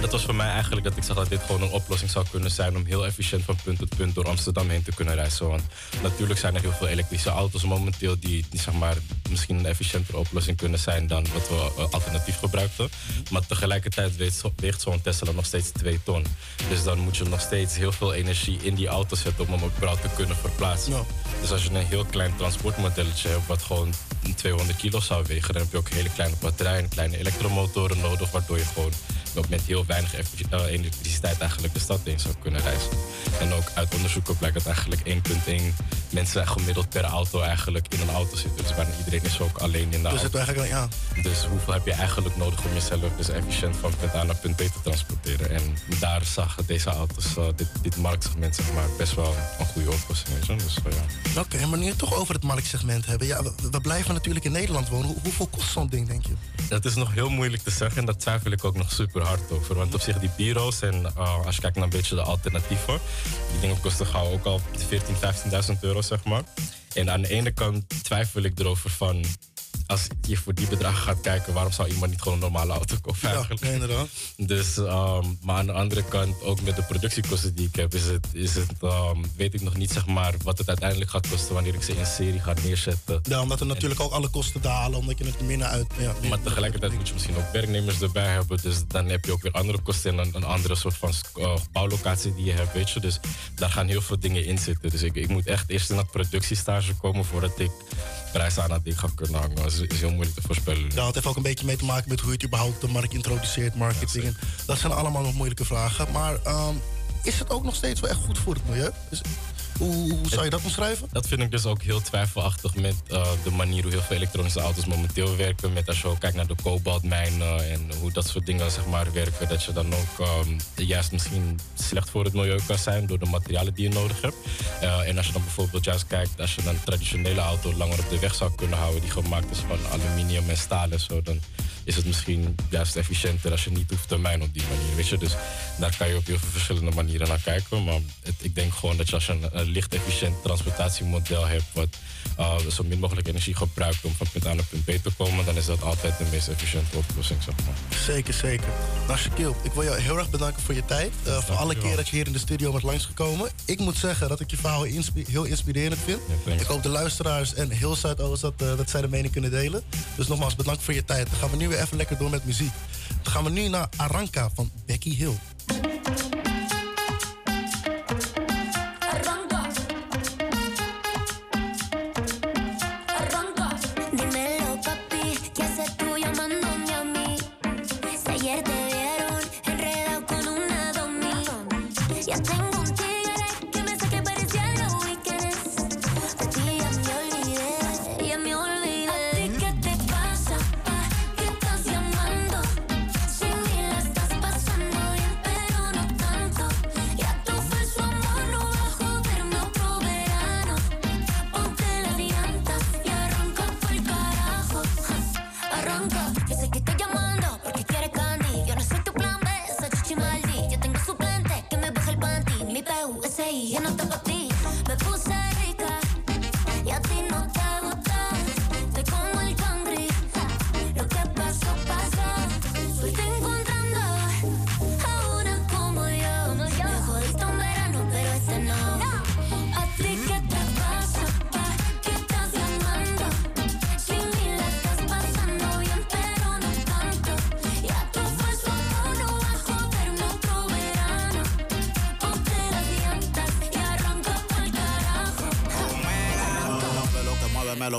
Speaker 42: dat was voor mij eigenlijk dat ik zag dat dit gewoon een oplossing zou kunnen zijn om heel efficiënt van punt tot punt door Amsterdam heen te kunnen reizen. Want natuurlijk zijn er heel veel elektrische auto's momenteel die, die zeg maar, misschien een efficiëntere oplossing kunnen zijn dan wat we uh, alternatief gebruikten. Maar tegelijkertijd weegt, weegt zo'n Tesla nog steeds 2 ton. Dus dan moet je nog steeds heel veel energie in die auto zetten om hem überhaupt te kunnen verplaatsen.
Speaker 17: Ja.
Speaker 42: Dus als je een heel klein transportmodelletje hebt wat gewoon 200 kilo zou wegen, dan heb je ook hele kleine batterijen, kleine elektromotoren nodig, waardoor je gewoon ook met heel weinig uh, elektriciteit eigenlijk de stad in zou kunnen reizen. En ook uit onderzoeken blijkt dat eigenlijk 1,1 mensen gemiddeld per auto eigenlijk in een auto zitten. Dus bijna iedereen is ook alleen in de
Speaker 17: dus
Speaker 42: auto.
Speaker 17: Het eigenlijk, ja.
Speaker 42: Dus hoeveel heb je eigenlijk nodig om jezelf dus efficiënt van punt A naar punt B te transporteren? En daar zagen deze auto's, uh, dit, dit marktsegment zeg maar, best wel een goede oplossing. Dus, uh, ja.
Speaker 17: Oké, okay, maar nu je toch over het marktsegment hebben. Ja, we, we blijven natuurlijk in Nederland wonen. Hoe, hoeveel kost zo'n ding, denk je?
Speaker 42: Dat is nog heel moeilijk te zeggen en daar twijfel ik ook nog super hard over. Want op zich die bureaus en uh, als je kijkt naar een beetje de alternatieven, die dingen kosten gauw ook al 14.000, 15.000 euro zeg maar. En aan de ene kant twijfel ik erover van als je voor die bedragen gaat kijken, waarom zou iemand niet gewoon een normale auto kopen eigenlijk?
Speaker 17: Ja, inderdaad.
Speaker 42: Dus, um, maar aan de andere kant, ook met de productiekosten die ik heb, is het, is het um, weet ik nog niet zeg maar wat het uiteindelijk gaat kosten wanneer ik ze in serie ga neerzetten.
Speaker 17: Ja, omdat er natuurlijk en, ook alle kosten dalen, omdat je het minder uit. Ja,
Speaker 42: maar tegelijkertijd moet je misschien ook werknemers erbij hebben, dus dan heb je ook weer andere kosten en een, een andere soort van uh, bouwlocatie die je hebt, weet je. Dus daar gaan heel veel dingen in zitten. Dus ik, ik moet echt eerst in dat productiestage komen voordat ik prijs aan dat ding ga kunnen hangen. Dat is, is, heel moeilijk te voorspellen.
Speaker 17: Ja, het heeft ook een beetje mee te maken met hoe je het überhaupt de markt introduceert, marketing. Ja, dat zijn allemaal nog moeilijke vragen. Maar um, is het ook nog steeds wel echt goed voor het milieu? Is, hoe, zou je dat omschrijven?
Speaker 42: Dat vind ik dus ook heel twijfelachtig met uh, de manier hoe heel veel elektronische auto's momenteel werken. Met als je kijkt naar de kobaltmijnen en hoe dat soort dingen zeg maar, werken. Dat je dan ook um, juist misschien slecht voor het milieu kan zijn door de materialen die je nodig hebt. Uh, en als je dan bijvoorbeeld juist kijkt, als je een traditionele auto langer op de weg zou kunnen houden, die gemaakt is van aluminium en staal en zo, dan is het misschien juist efficiënter als je niet hoeft te mijnen op die manier. Weet je? Dus daar kan je op heel veel verschillende manieren naar kijken. Maar het, ik denk gewoon dat je als je een, een licht efficiënt transportatiemodel hebt, wat uh, zo min mogelijk energie gebruikt om van punt A naar punt B te komen, dan is dat altijd de meest efficiënte oplossing. Zeg maar.
Speaker 17: Zeker, zeker. Nou, Shaquille, ik wil jou heel erg bedanken voor je tijd. Uh, voor alle keer dat je hier in de studio bent langsgekomen. Ik moet zeggen dat ik je verhaal inspi heel inspirerend vind.
Speaker 42: Ja,
Speaker 17: ik hoop de luisteraars en heel Zuidoost dat, uh, dat zij de mening kunnen delen. Dus nogmaals, bedankt voor je tijd. Dan gaan we nu even lekker door met muziek. Dan gaan we nu naar Aranka van Becky Hill.
Speaker 37: Ya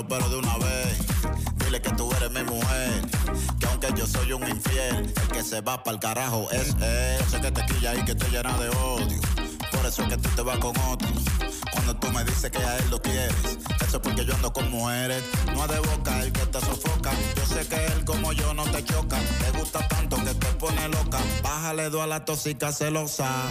Speaker 43: pero
Speaker 19: de una vez. Dile que tú eres mi mujer, que aunque yo soy un infiel, el que se va para el carajo es él. Sé que te quilla y que te llena de odio, por eso es que tú te vas con otro. Cuando tú me dices que a él lo quieres, eso es porque yo ando con mujeres. No de boca el que te sofoca, yo sé que él como yo no te choca. Te gusta tanto que te pone loca, bájale dos a la tóxica celosa.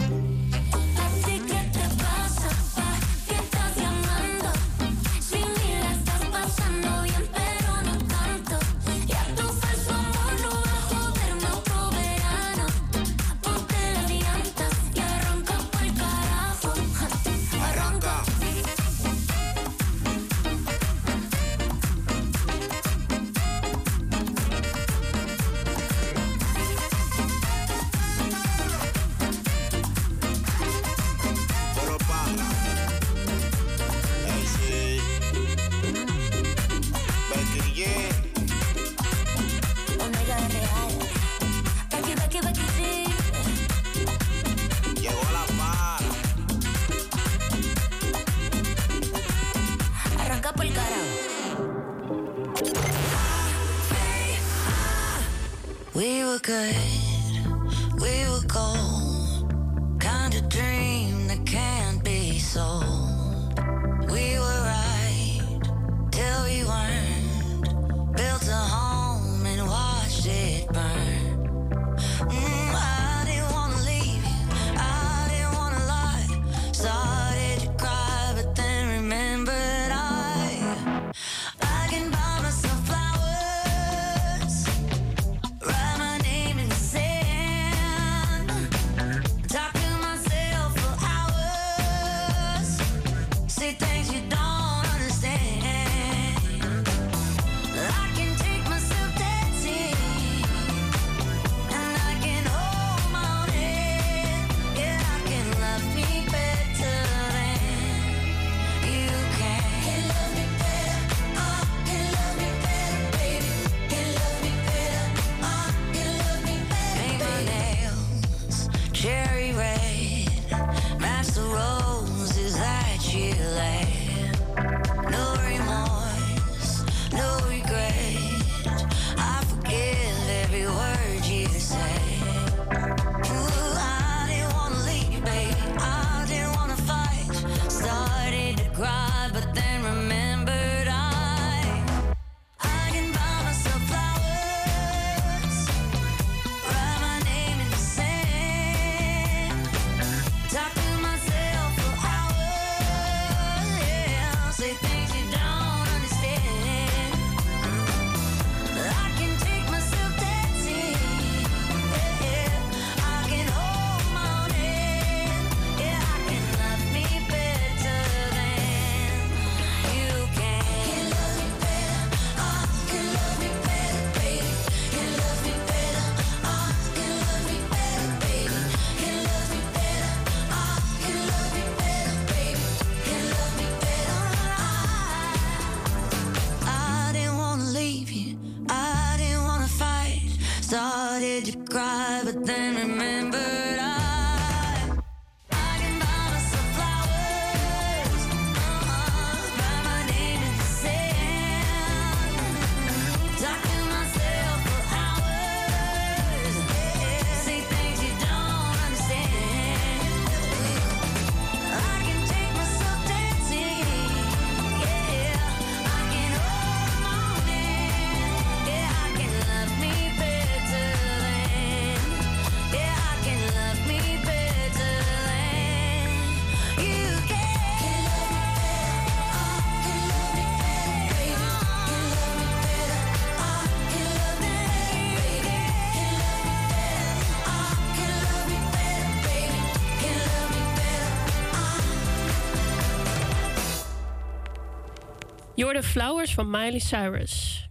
Speaker 44: The Flowers
Speaker 6: van Miley Cyrus.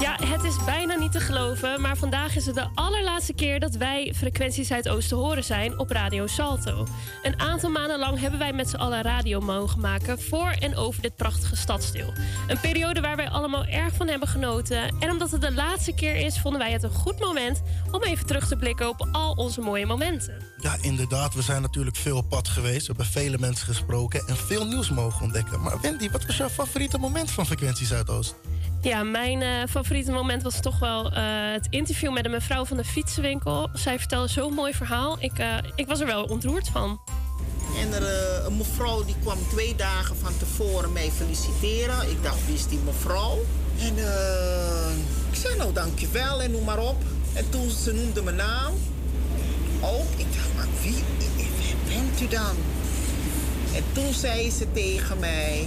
Speaker 6: Ja, het is bijna niet te geloven, maar vandaag is het de allerlaatste keer dat wij Frequentie Zuidoost te horen zijn op Radio Salto. Een aantal maanden lang hebben wij met z'n allen radio mogen maken voor en over dit prachtige stadsdeel. Een periode waar wij allemaal erg van hebben genoten. En omdat het de laatste keer is, vonden wij het een goed moment om even terug te blikken op al onze mooie momenten.
Speaker 17: Ja, inderdaad. We zijn natuurlijk veel op pad geweest. We hebben vele mensen gesproken en veel nieuws mogen ontdekken. Maar Wendy, wat was jouw favoriete moment van Frequentie Zuidoost?
Speaker 6: Ja, mijn eh, favoriete moment was toch wel eh, het interview met een mevrouw van de fietsenwinkel. Zij vertelde zo'n mooi verhaal. Ik, eh, ik was er wel ontroerd van.
Speaker 43: En er, eh, een mevrouw die kwam twee dagen van tevoren mij feliciteren. Ik dacht, wie is die mevrouw? En eh, ik zei, nou dankjewel en noem maar op. En toen ze noemde mijn naam, ook. Ik wie, wie bent u dan? En toen zei ze tegen mij,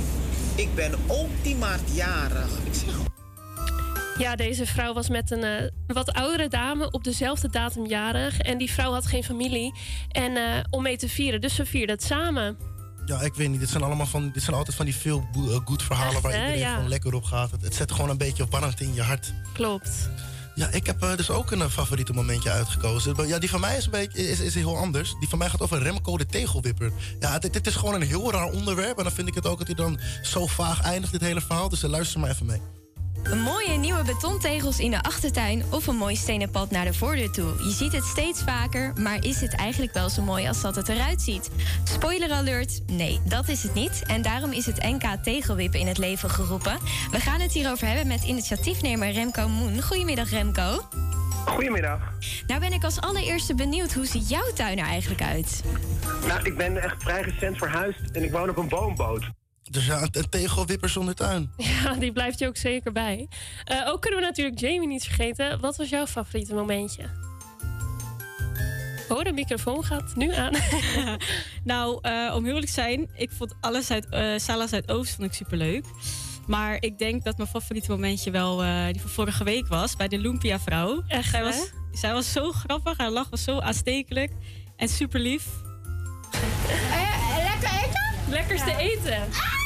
Speaker 43: ik ben ook die maart jarig. Ik zeg,
Speaker 6: Ja, deze vrouw was met een eh, wat oudere dame op dezelfde datum jarig. En die vrouw had geen familie en, eh, om mee te vieren. Dus ze vierden het samen.
Speaker 17: Ja, ik weet niet. Dit zijn, allemaal van, dit zijn altijd van die veel eh, goed verhalen
Speaker 6: Echt,
Speaker 17: waar iedereen
Speaker 6: Ja.
Speaker 17: gewoon lekker op gaat. Het, het zet gewoon een beetje warmte in je hart.
Speaker 6: Klopt.
Speaker 17: Ja, ik heb eh, dus ook een eh, favoriete momentje uitgekozen. Ja, die van mij is, een beetje, is, is heel anders. Die van mij gaat over Remco de tegelwipper. Ja, dit, dit is gewoon een heel raar onderwerp. En dan vind ik het ook dat hij dan zo vaag eindigt, dit hele verhaal. Dus eh, luister maar even mee.
Speaker 9: Een mooie nieuwe betontegels in de achtertuin of een mooi stenen pad naar de voordeur toe. Je ziet het steeds vaker, maar is het eigenlijk wel zo mooi als dat het eruit ziet? Spoiler alert, nee, dat is het niet. En daarom is het NK Tegelwippen in het leven geroepen. We gaan het hierover hebben met initiatiefnemer Remco Moen. Goedemiddag Remco.
Speaker 45: Goedemiddag.
Speaker 9: Nou ben ik als allereerste benieuwd, hoe ziet jouw tuin er eigenlijk uit?
Speaker 45: Nou, ik ben echt vrij recent verhuisd en ik woon op een woonboot.
Speaker 17: Dus ja, een, tegelwipper zonder tuin.
Speaker 6: Ja, die blijft je ook zeker bij. Eh, ook kunnen we natuurlijk Jamie niet vergeten. Wat was jouw favoriete momentje? Oh, de microfoon gaat nu aan.
Speaker 38: nou, eh, om heel eerlijk te zijn, ik vond alles uit eh Sala Zuidoost vond ik superleuk. Maar ik denk dat mijn favoriete momentje wel eh, die van vorige week was bij de Lumpia vrouw.
Speaker 6: Echt,
Speaker 38: zij
Speaker 6: hè?
Speaker 38: was, zij was zo grappig, haar lach was zo aanstekelijk en super lief.
Speaker 6: lekker eten? Lekkerste eten.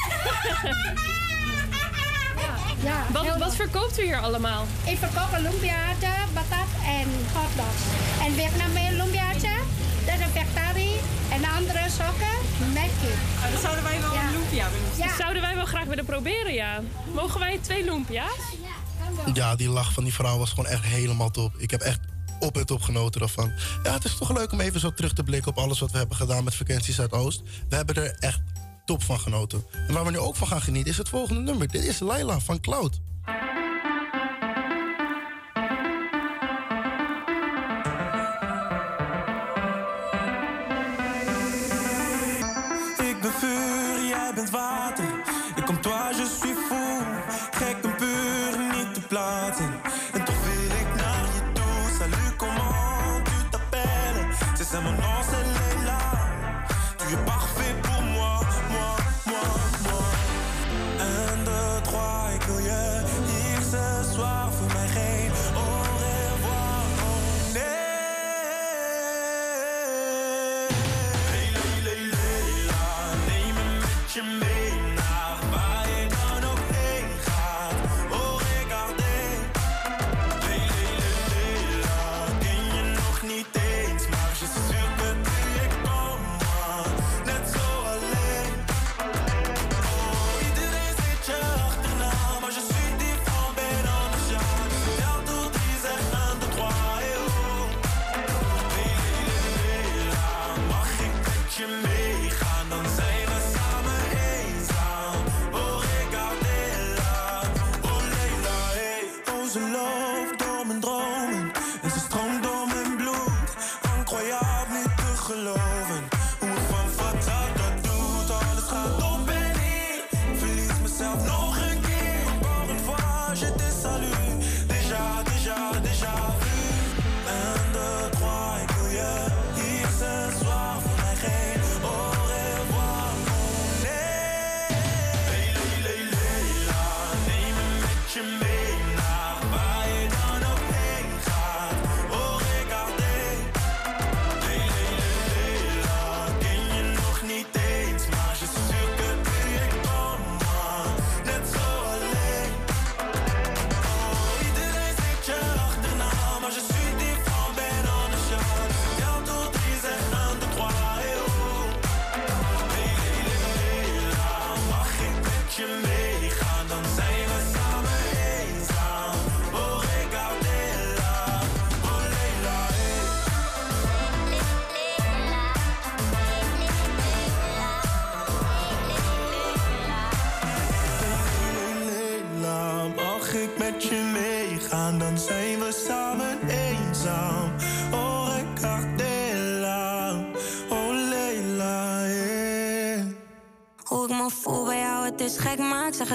Speaker 46: Ja,
Speaker 6: Wat, wat verkoopt u hier allemaal?
Speaker 46: Ik verkoop een lumpiaatje, patat en hotdogs. En Vietnamese lumpiaatje, dat is vegetarisch. En de andere sokken met kip.
Speaker 6: Oh, dan zouden wij wel
Speaker 46: Ja.
Speaker 6: een lumpia willen.
Speaker 46: Ja.
Speaker 6: Dat zouden wij wel graag willen proberen, ja. Mogen wij twee lumpia's?
Speaker 17: Ja, die lach van die vrouw was gewoon echt helemaal top. Ik heb echt op en top genoten daarvan. Ja, het is toch leuk om even zo terug te blikken op alles wat we hebben gedaan met Frequentie Zuidoost. We hebben er echt top van genoten. En waar we nu ook van gaan genieten is het volgende nummer. Dit is Laila van Cloud.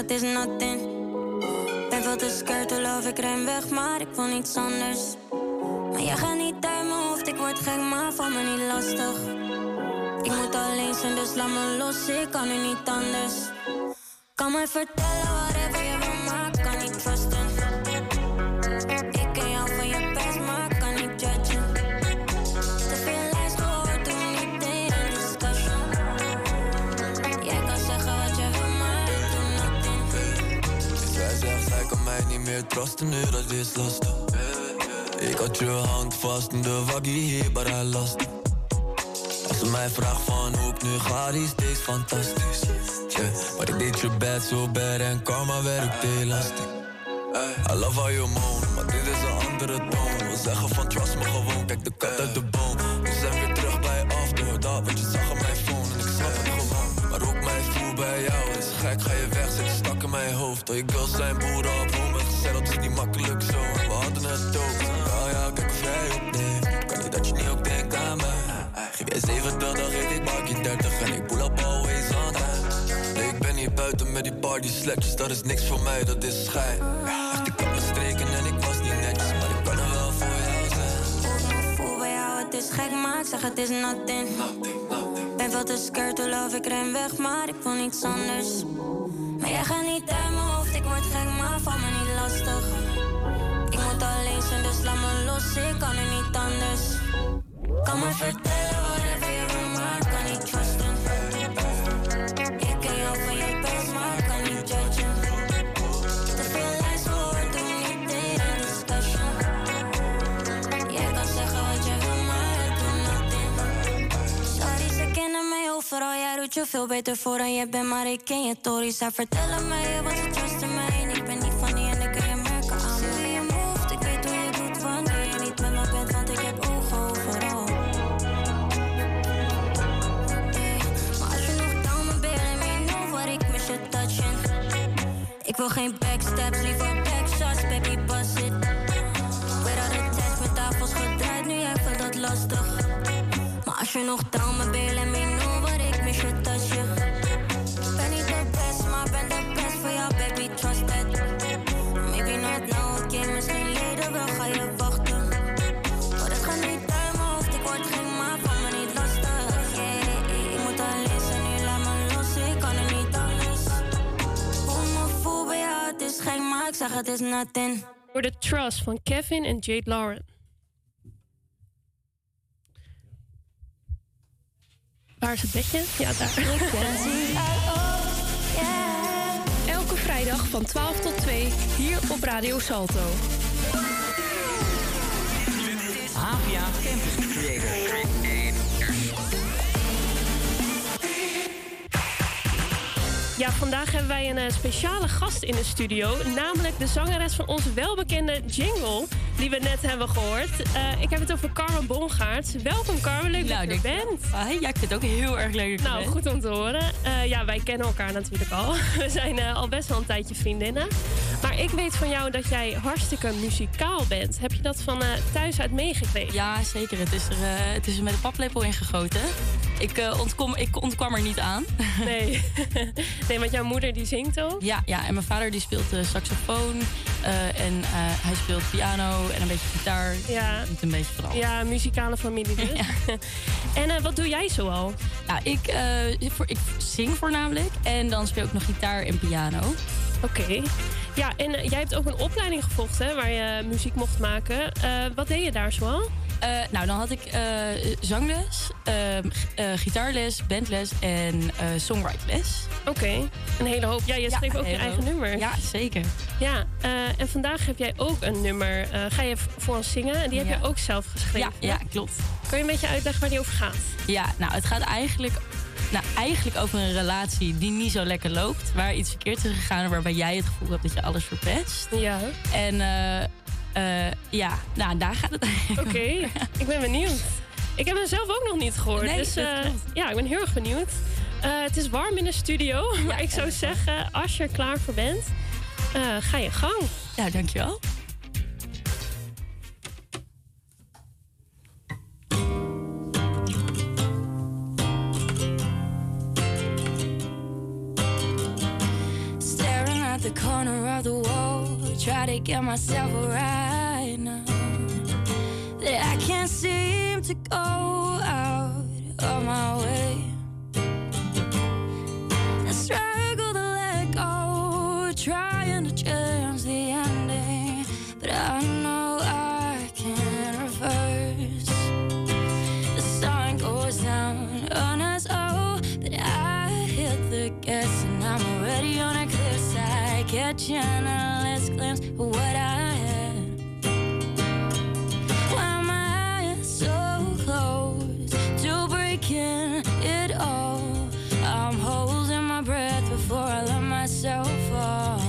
Speaker 19: Het is nothing. Ben veel te scared to ik ren weg, maar ik wil niets anders. Maar jij gaat niet uit mijn hoofd, ik word gek, maar van me niet lastig. Ik moet alleen zijn, dus laat me los, ik kan nu niet anders. Kan mij vertellen trusten,
Speaker 47: nu dat is lastig. Ik had je hand vast in de waggie hier, maar hij lastig. Als ze mij vraagt van hoe ik nu ga, die steeds fantastisch. Yeah, maar ik deed je bed zo bad en karma werkt heel lastig. I love how you moan, maar dit is een andere toon. We zeggen van trust me gewoon, kijk de kat uit de boom. We zijn weer terug bij af, door dat wat je zag op mijn phone. En ik snap het gewoon, maar ook mijn voel bij jou is gek. Ga je weg, zit stak in mijn hoofd. Oh, je girls zijn boeren op ben dat is niet makkelijk zo. We hadden het ook, oh ja, kijk of jij op neemt. Kan niet dat je niet ook denkt aan mij. Geef jij 70, dan geef ik bakje 30 en ik pull up always on. Nee, ik ben hier buiten met die party sletjes, dat is niks voor mij, dat is schijn. Echt, ik had mijn streken en ik was niet netjes, maar ik kan er wel voor jou zijn.
Speaker 19: Voel bij jou, het is gek, maar ik zeg het is nothing. Ben veel te scared to love, ik ren weg, maar ik wil niets anders. Maar jij gaat niet uit word gek, maar van me niet lastig. Ik moet alleen zijn, dus laat me los, ik kan nu niet anders. Kan me vertellen whatever je wil, maar ik kan niet trusten. Ik ken jou van je best, maar kan niet judgen. Te veel lijst gehoord, doe niet in een discussion. Jij kan zeggen wat je wil, maar ik doe nothing. Sorry, ze kennen mij overal. Jij doet je veel beter voor dan je bent, maar ik ken je tories. Zij vertellen mij wat ze trusten Ik wil geen backstabs, liever backshots, baby, bust it. Weet dat de tijd met tafels gedraaid, nu vindt dat lastig. Maar als je nog down me bent, ik zeg het is nothing.
Speaker 6: Voor de Trust van Kevin en Jade Lauren. Waar is het bedje? Ja, daar. Elke vrijdag van 12 tot 2 hier op Radio Salto.
Speaker 35: Havia Campus Creator.
Speaker 6: Ja, vandaag hebben wij een eh, speciale gast in de studio. Namelijk de zangeres van onze welbekende jingle. Die we net hebben gehoord. Eh, ik heb het over Carmen Bongaert. Welkom Carmen, leuk dat je er bent.
Speaker 48: ja, ik vind het ook heel erg leuk dat je
Speaker 6: Nou,
Speaker 48: bent.
Speaker 6: goed om te horen. Eh, ja, wij kennen elkaar natuurlijk al. We zijn al best wel een tijdje vriendinnen. Maar ik weet van jou dat jij hartstikke muzikaal bent. Heb je dat van thuis uit meegekregen?
Speaker 48: Ja, zeker. Het is er, het is er met een paplepel ingegoten. Ik, ontkom, ik ontkwam er niet aan.
Speaker 6: Nee. nee, want jouw moeder die zingt ook?
Speaker 48: Ja, ja en mijn vader die speelt eh, saxofoon. eh, en eh, hij speelt piano en een beetje gitaar.
Speaker 6: Ja.
Speaker 48: Niet een beetje alles.
Speaker 6: Ja, muzikale familie dus. en wat doe jij zoal?
Speaker 48: Nou, ik, voor, ik zing voornamelijk. En dan speel ik nog gitaar en piano.
Speaker 6: Oké. Ja, en jij hebt ook een opleiding gevolgd hè, waar je muziek mocht maken. Wat deed je daar zoal?
Speaker 48: Eh, nou, dan had ik eh, zangles, eh, gitaarles, bandles en songwriteles.
Speaker 6: Oké, een hele hoop. Ja, je schreef ook je eigen nummer.
Speaker 48: Ja, zeker.
Speaker 6: Ja, en vandaag heb jij ook een nummer. ga je voor ons zingen? En die heb
Speaker 48: Ja.
Speaker 6: je ook zelf geschreven.
Speaker 48: Ja, ja, klopt.
Speaker 6: Kan je een beetje uitleggen waar die over gaat?
Speaker 48: Ja, nou, het gaat eigenlijk, nou, eigenlijk over een relatie die niet zo lekker loopt. Waar iets verkeerd is gegaan, waarbij jij het gevoel hebt dat je alles verpest.
Speaker 6: Ja.
Speaker 48: En eh, ja, nou, daar gaat het eigenlijk
Speaker 6: Oké, ik ben benieuwd. Ik heb hem zelf ook nog niet gehoord.
Speaker 48: Nee,
Speaker 6: dus eh, ja, ik ben heel erg benieuwd. Eh, het is warm in de studio, maar ik zou zeggen, als je er klaar voor bent, ga je gang.
Speaker 48: Ja, dankjewel.
Speaker 19: The corner of the wall. Try to get myself right now. That I can't seem to go out of my way. I struggle to let go, trying to change catching a last glimpse of what I had. Why am I so close to breaking it all? I'm holding my breath before I let myself fall.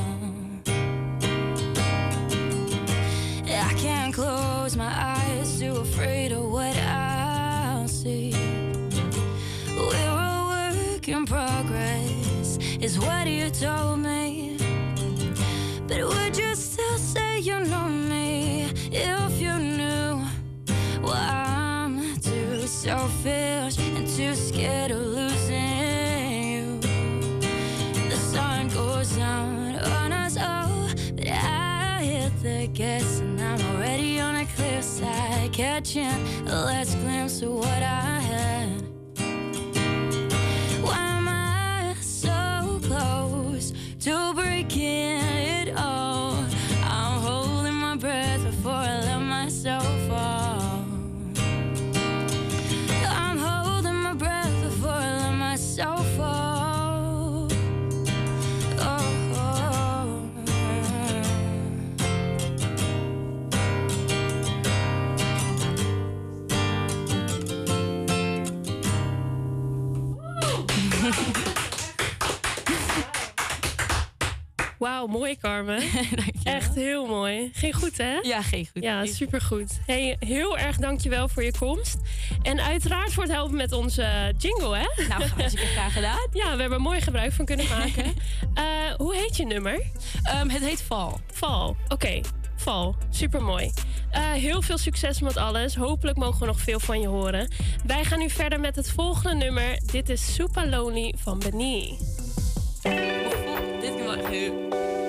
Speaker 19: I can't close my eyes, too afraid of what I'll see. We're a work in progress, is what you told me. I'm too selfish and too scared of losing you. The sun goes down on us all, but I hit the gas and I'm already on a clear side, catching a last glimpse of what I had. Why am I so close to breaking
Speaker 6: Wauw, mooi Carmen. Echt heel mooi. Ging goed hè?
Speaker 48: Ja, ging goed.
Speaker 6: Ja, supergoed. Hey, heel erg dankjewel voor je komst. En uiteraard voor het helpen met onze jingle hè?
Speaker 48: Nou, hartstikke graag gedaan.
Speaker 6: Ja, we hebben er mooi gebruik van kunnen maken. Eh, hoe heet je nummer?
Speaker 48: Ehm, het heet Val.
Speaker 6: Val, oké. Val, supermooi. Eh heel veel succes met alles. Hopelijk mogen we nog veel van je horen. Wij gaan nu verder met het volgende nummer. Dit is Super Lonely van Benny.
Speaker 19: This is vara hur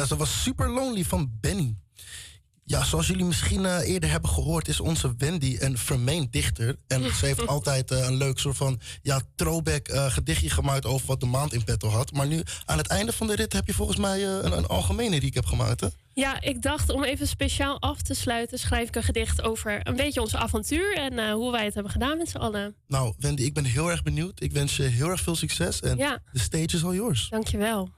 Speaker 17: Ja, ze was super lonely van Benny. Ja, zoals jullie misschien eh, eerder hebben gehoord, is onze Wendy een vermeend dichter. En ze heeft altijd eh, een leuk soort van ja, throwback eh, gedichtje gemaakt over wat de maand in petto had. Maar nu, aan het einde van de rit, heb je volgens mij een, een algemene recap gemaakt, hè?
Speaker 6: Ja, ik dacht om even speciaal af te sluiten, schrijf ik een gedicht over een beetje ons avontuur en hoe wij het hebben gedaan met z'n allen.
Speaker 17: Nou, Wendy, ik ben heel erg benieuwd. Ik wens je heel erg veel succes en
Speaker 6: Ja.
Speaker 17: de stage is al yours.
Speaker 6: Dankjewel.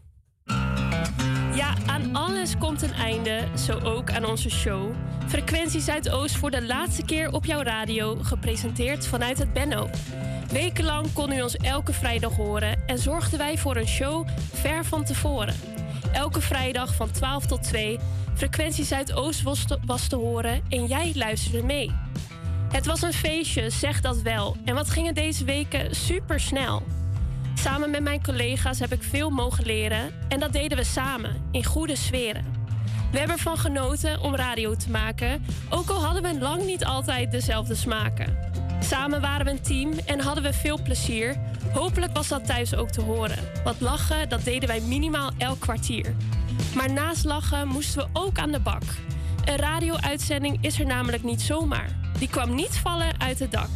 Speaker 6: Ja, aan alles komt een einde, zo ook aan onze show. Frequentie Zuidoost voor de laatste keer op jouw radio, gepresenteerd vanuit het Benno. Wekenlang kon u ons elke vrijdag horen en zorgden wij voor een show ver van tevoren. Elke vrijdag van 12 tot 2, Frequentie Zuidoost was te, was te horen en jij luisterde mee. Het was een feestje, zeg dat wel. En wat ging het deze weken super snel. Samen met mijn collega's heb ik veel mogen leren en dat deden we samen, in goede sferen. We hebben ervan genoten om radio te maken, ook al hadden we lang niet altijd dezelfde smaken. Samen waren we een team en hadden we veel plezier. Hopelijk was dat thuis ook te horen. Want lachen, dat deden wij minimaal elk kwartier. Maar naast lachen moesten we ook aan de bak. Een radio-uitzending is er namelijk niet zomaar. Die kwam niet vallen uit het dak.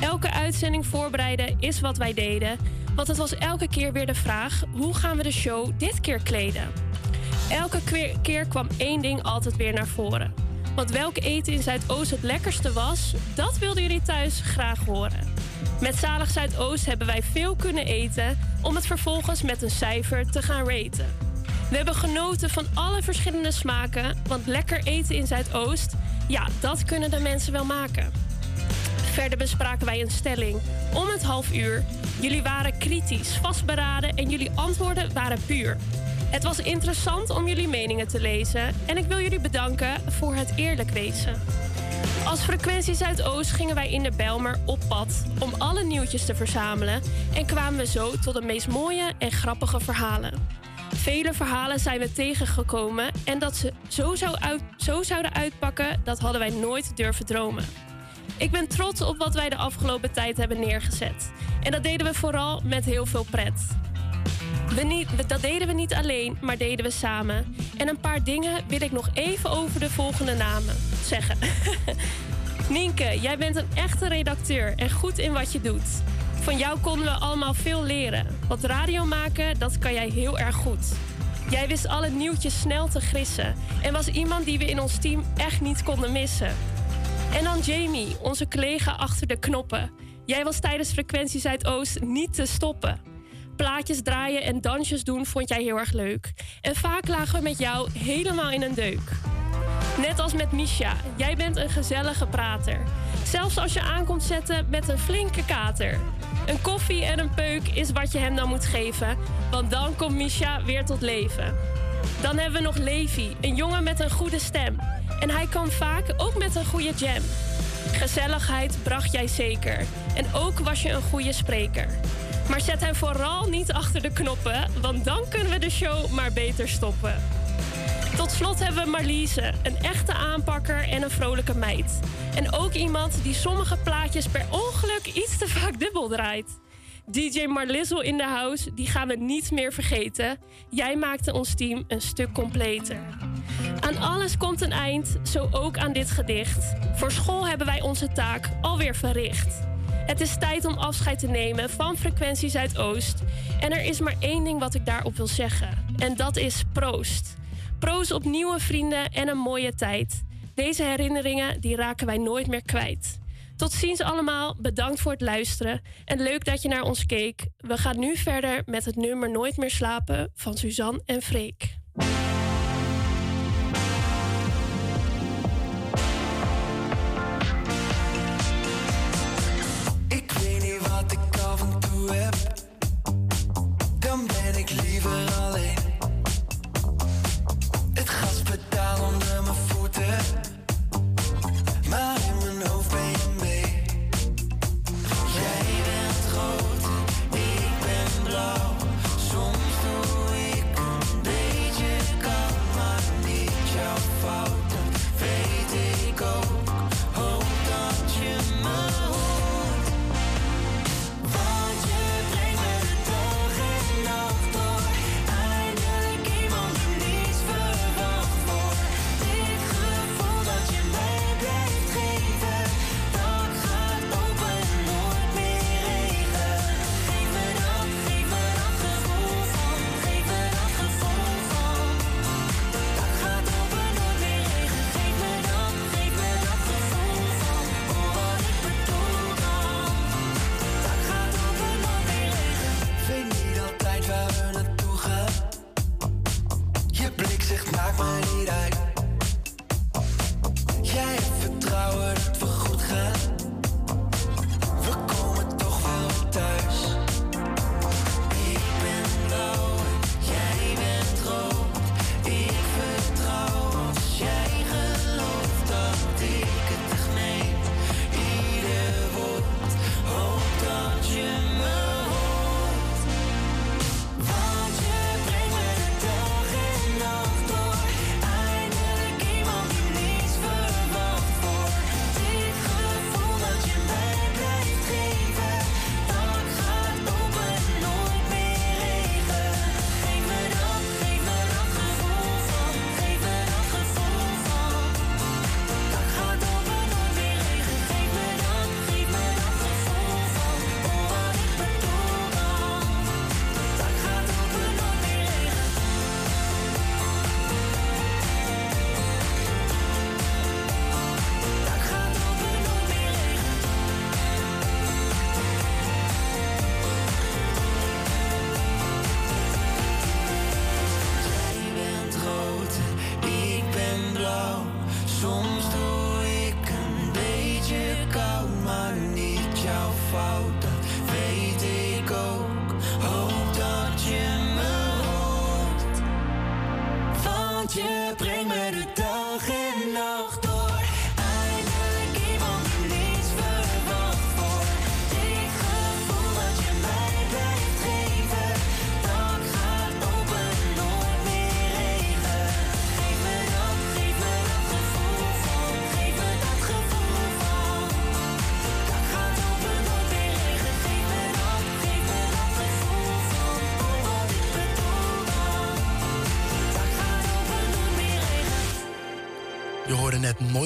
Speaker 6: Elke uitzending voorbereiden is wat wij deden. Want het was elke keer weer de vraag: hoe gaan we de show dit keer kleden? Elke keer- kwam één ding altijd weer naar voren. Want welk eten in Zuidoost het lekkerste was, dat wilden jullie thuis graag horen. Met Zalig Zuidoost hebben wij veel kunnen eten om het vervolgens met een cijfer te gaan raten. We hebben genoten van alle verschillende smaken, want lekker eten in Zuidoost, ja, dat kunnen de mensen wel maken. Verder bespraken wij een stelling om het half uur. Jullie waren kritisch, vastberaden en jullie antwoorden waren puur. Het was interessant om jullie meningen te lezen en ik wil jullie bedanken voor het eerlijk wezen. Als Frequentie Zuidoost gingen wij in de Bijlmer op pad om alle nieuwtjes te verzamelen en kwamen we zo tot de meest mooie en grappige verhalen. Vele verhalen zijn we tegengekomen en dat ze zo, zou uit, zo zouden uitpakken, dat hadden wij nooit durven dromen. Ik ben trots op wat wij de afgelopen tijd hebben neergezet. En dat deden we vooral met heel veel pret. Niet, dat deden we niet alleen, maar deden we samen. En een paar dingen wil ik nog even over de volgende namen zeggen. Nienke, jij bent een echte redacteur en goed in wat je doet. Van jou konden we allemaal veel leren. Wat radio maken, dat kan jij heel erg goed. Jij wist alle nieuwtjes snel te grissen en was iemand die we in ons team echt niet konden missen. En dan Jamie, onze collega achter de knoppen. Jij was tijdens Frequentie Zuidoost niet te stoppen. Plaatjes draaien en dansjes doen vond jij heel erg leuk. En vaak lagen we met jou helemaal in een deuk. Net als met Misha, jij bent een gezellige prater. Zelfs als je aankomt zetten met een flinke kater. Een koffie en een peuk is wat je hem dan moet geven, want dan komt Misha weer tot leven. Dan hebben we nog Levi, een jongen met een goede stem. En hij kan vaak ook met een goede jam. Gezelligheid bracht jij zeker. En ook was je een goede spreker. Maar zet hem vooral niet achter de knoppen, want dan kunnen we de show maar beter stoppen. Tot slot hebben we Marliese, een echte aanpakker en een vrolijke meid. En ook iemand die sommige plaatjes per ongeluk iets te vaak dubbel draait. DJ Marlizzle in de house, die gaan we niet meer vergeten. Jij maakte ons team een stuk completer. Aan alles komt een eind, zo ook aan dit gedicht. Voor school hebben wij onze taak alweer verricht. Het is tijd om afscheid te nemen van Frequentie Zuidoost. En er is maar één ding wat ik daarop wil zeggen. En dat is proost. Proost op nieuwe vrienden en een mooie tijd. Deze herinneringen die raken wij nooit meer kwijt. Tot ziens allemaal, bedankt voor het luisteren en leuk dat je naar ons keek. We gaan nu verder met het nummer Nooit meer slapen van Suzanne en Freek.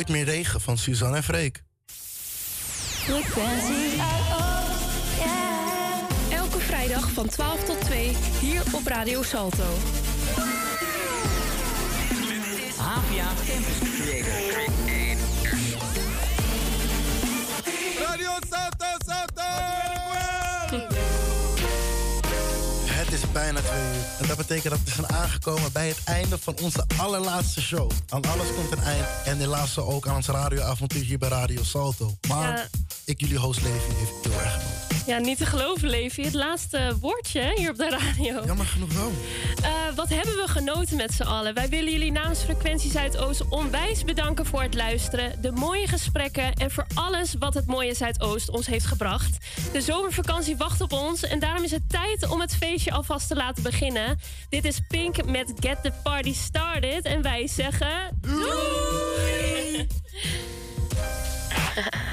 Speaker 49: Nooit meer regen van
Speaker 17: Suzanne en Freek.
Speaker 6: Elke vrijdag van 12 tot 2 hier op Radio Salto.
Speaker 7: Havia Campus Creators.
Speaker 17: Bijna twee uur. En dat betekent dat we zijn aangekomen bij het einde van onze allerlaatste show. Aan alles komt een eind. En helaas ook aan ons radioavontuur hier bij Radio Salto. Maar
Speaker 6: Ja.
Speaker 17: ik, jullie host Levi, heeft heel erg genoten.
Speaker 6: Ja, niet te geloven, Levi. Het laatste woordje hier op de radio.
Speaker 17: Jammer genoeg wel.
Speaker 6: Eh, wat hebben we genoten met z'n allen? Wij willen jullie namens Frequentie Zuidoost onwijs bedanken voor het luisteren, de mooie gesprekken en voor alles wat het mooie Zuidoost ons heeft gebracht. De zomervakantie wacht op ons en daarom is het tijd om het feestje alvast te laten beginnen. Dit is Pink met Get the Party Started en wij zeggen. Doei! doei!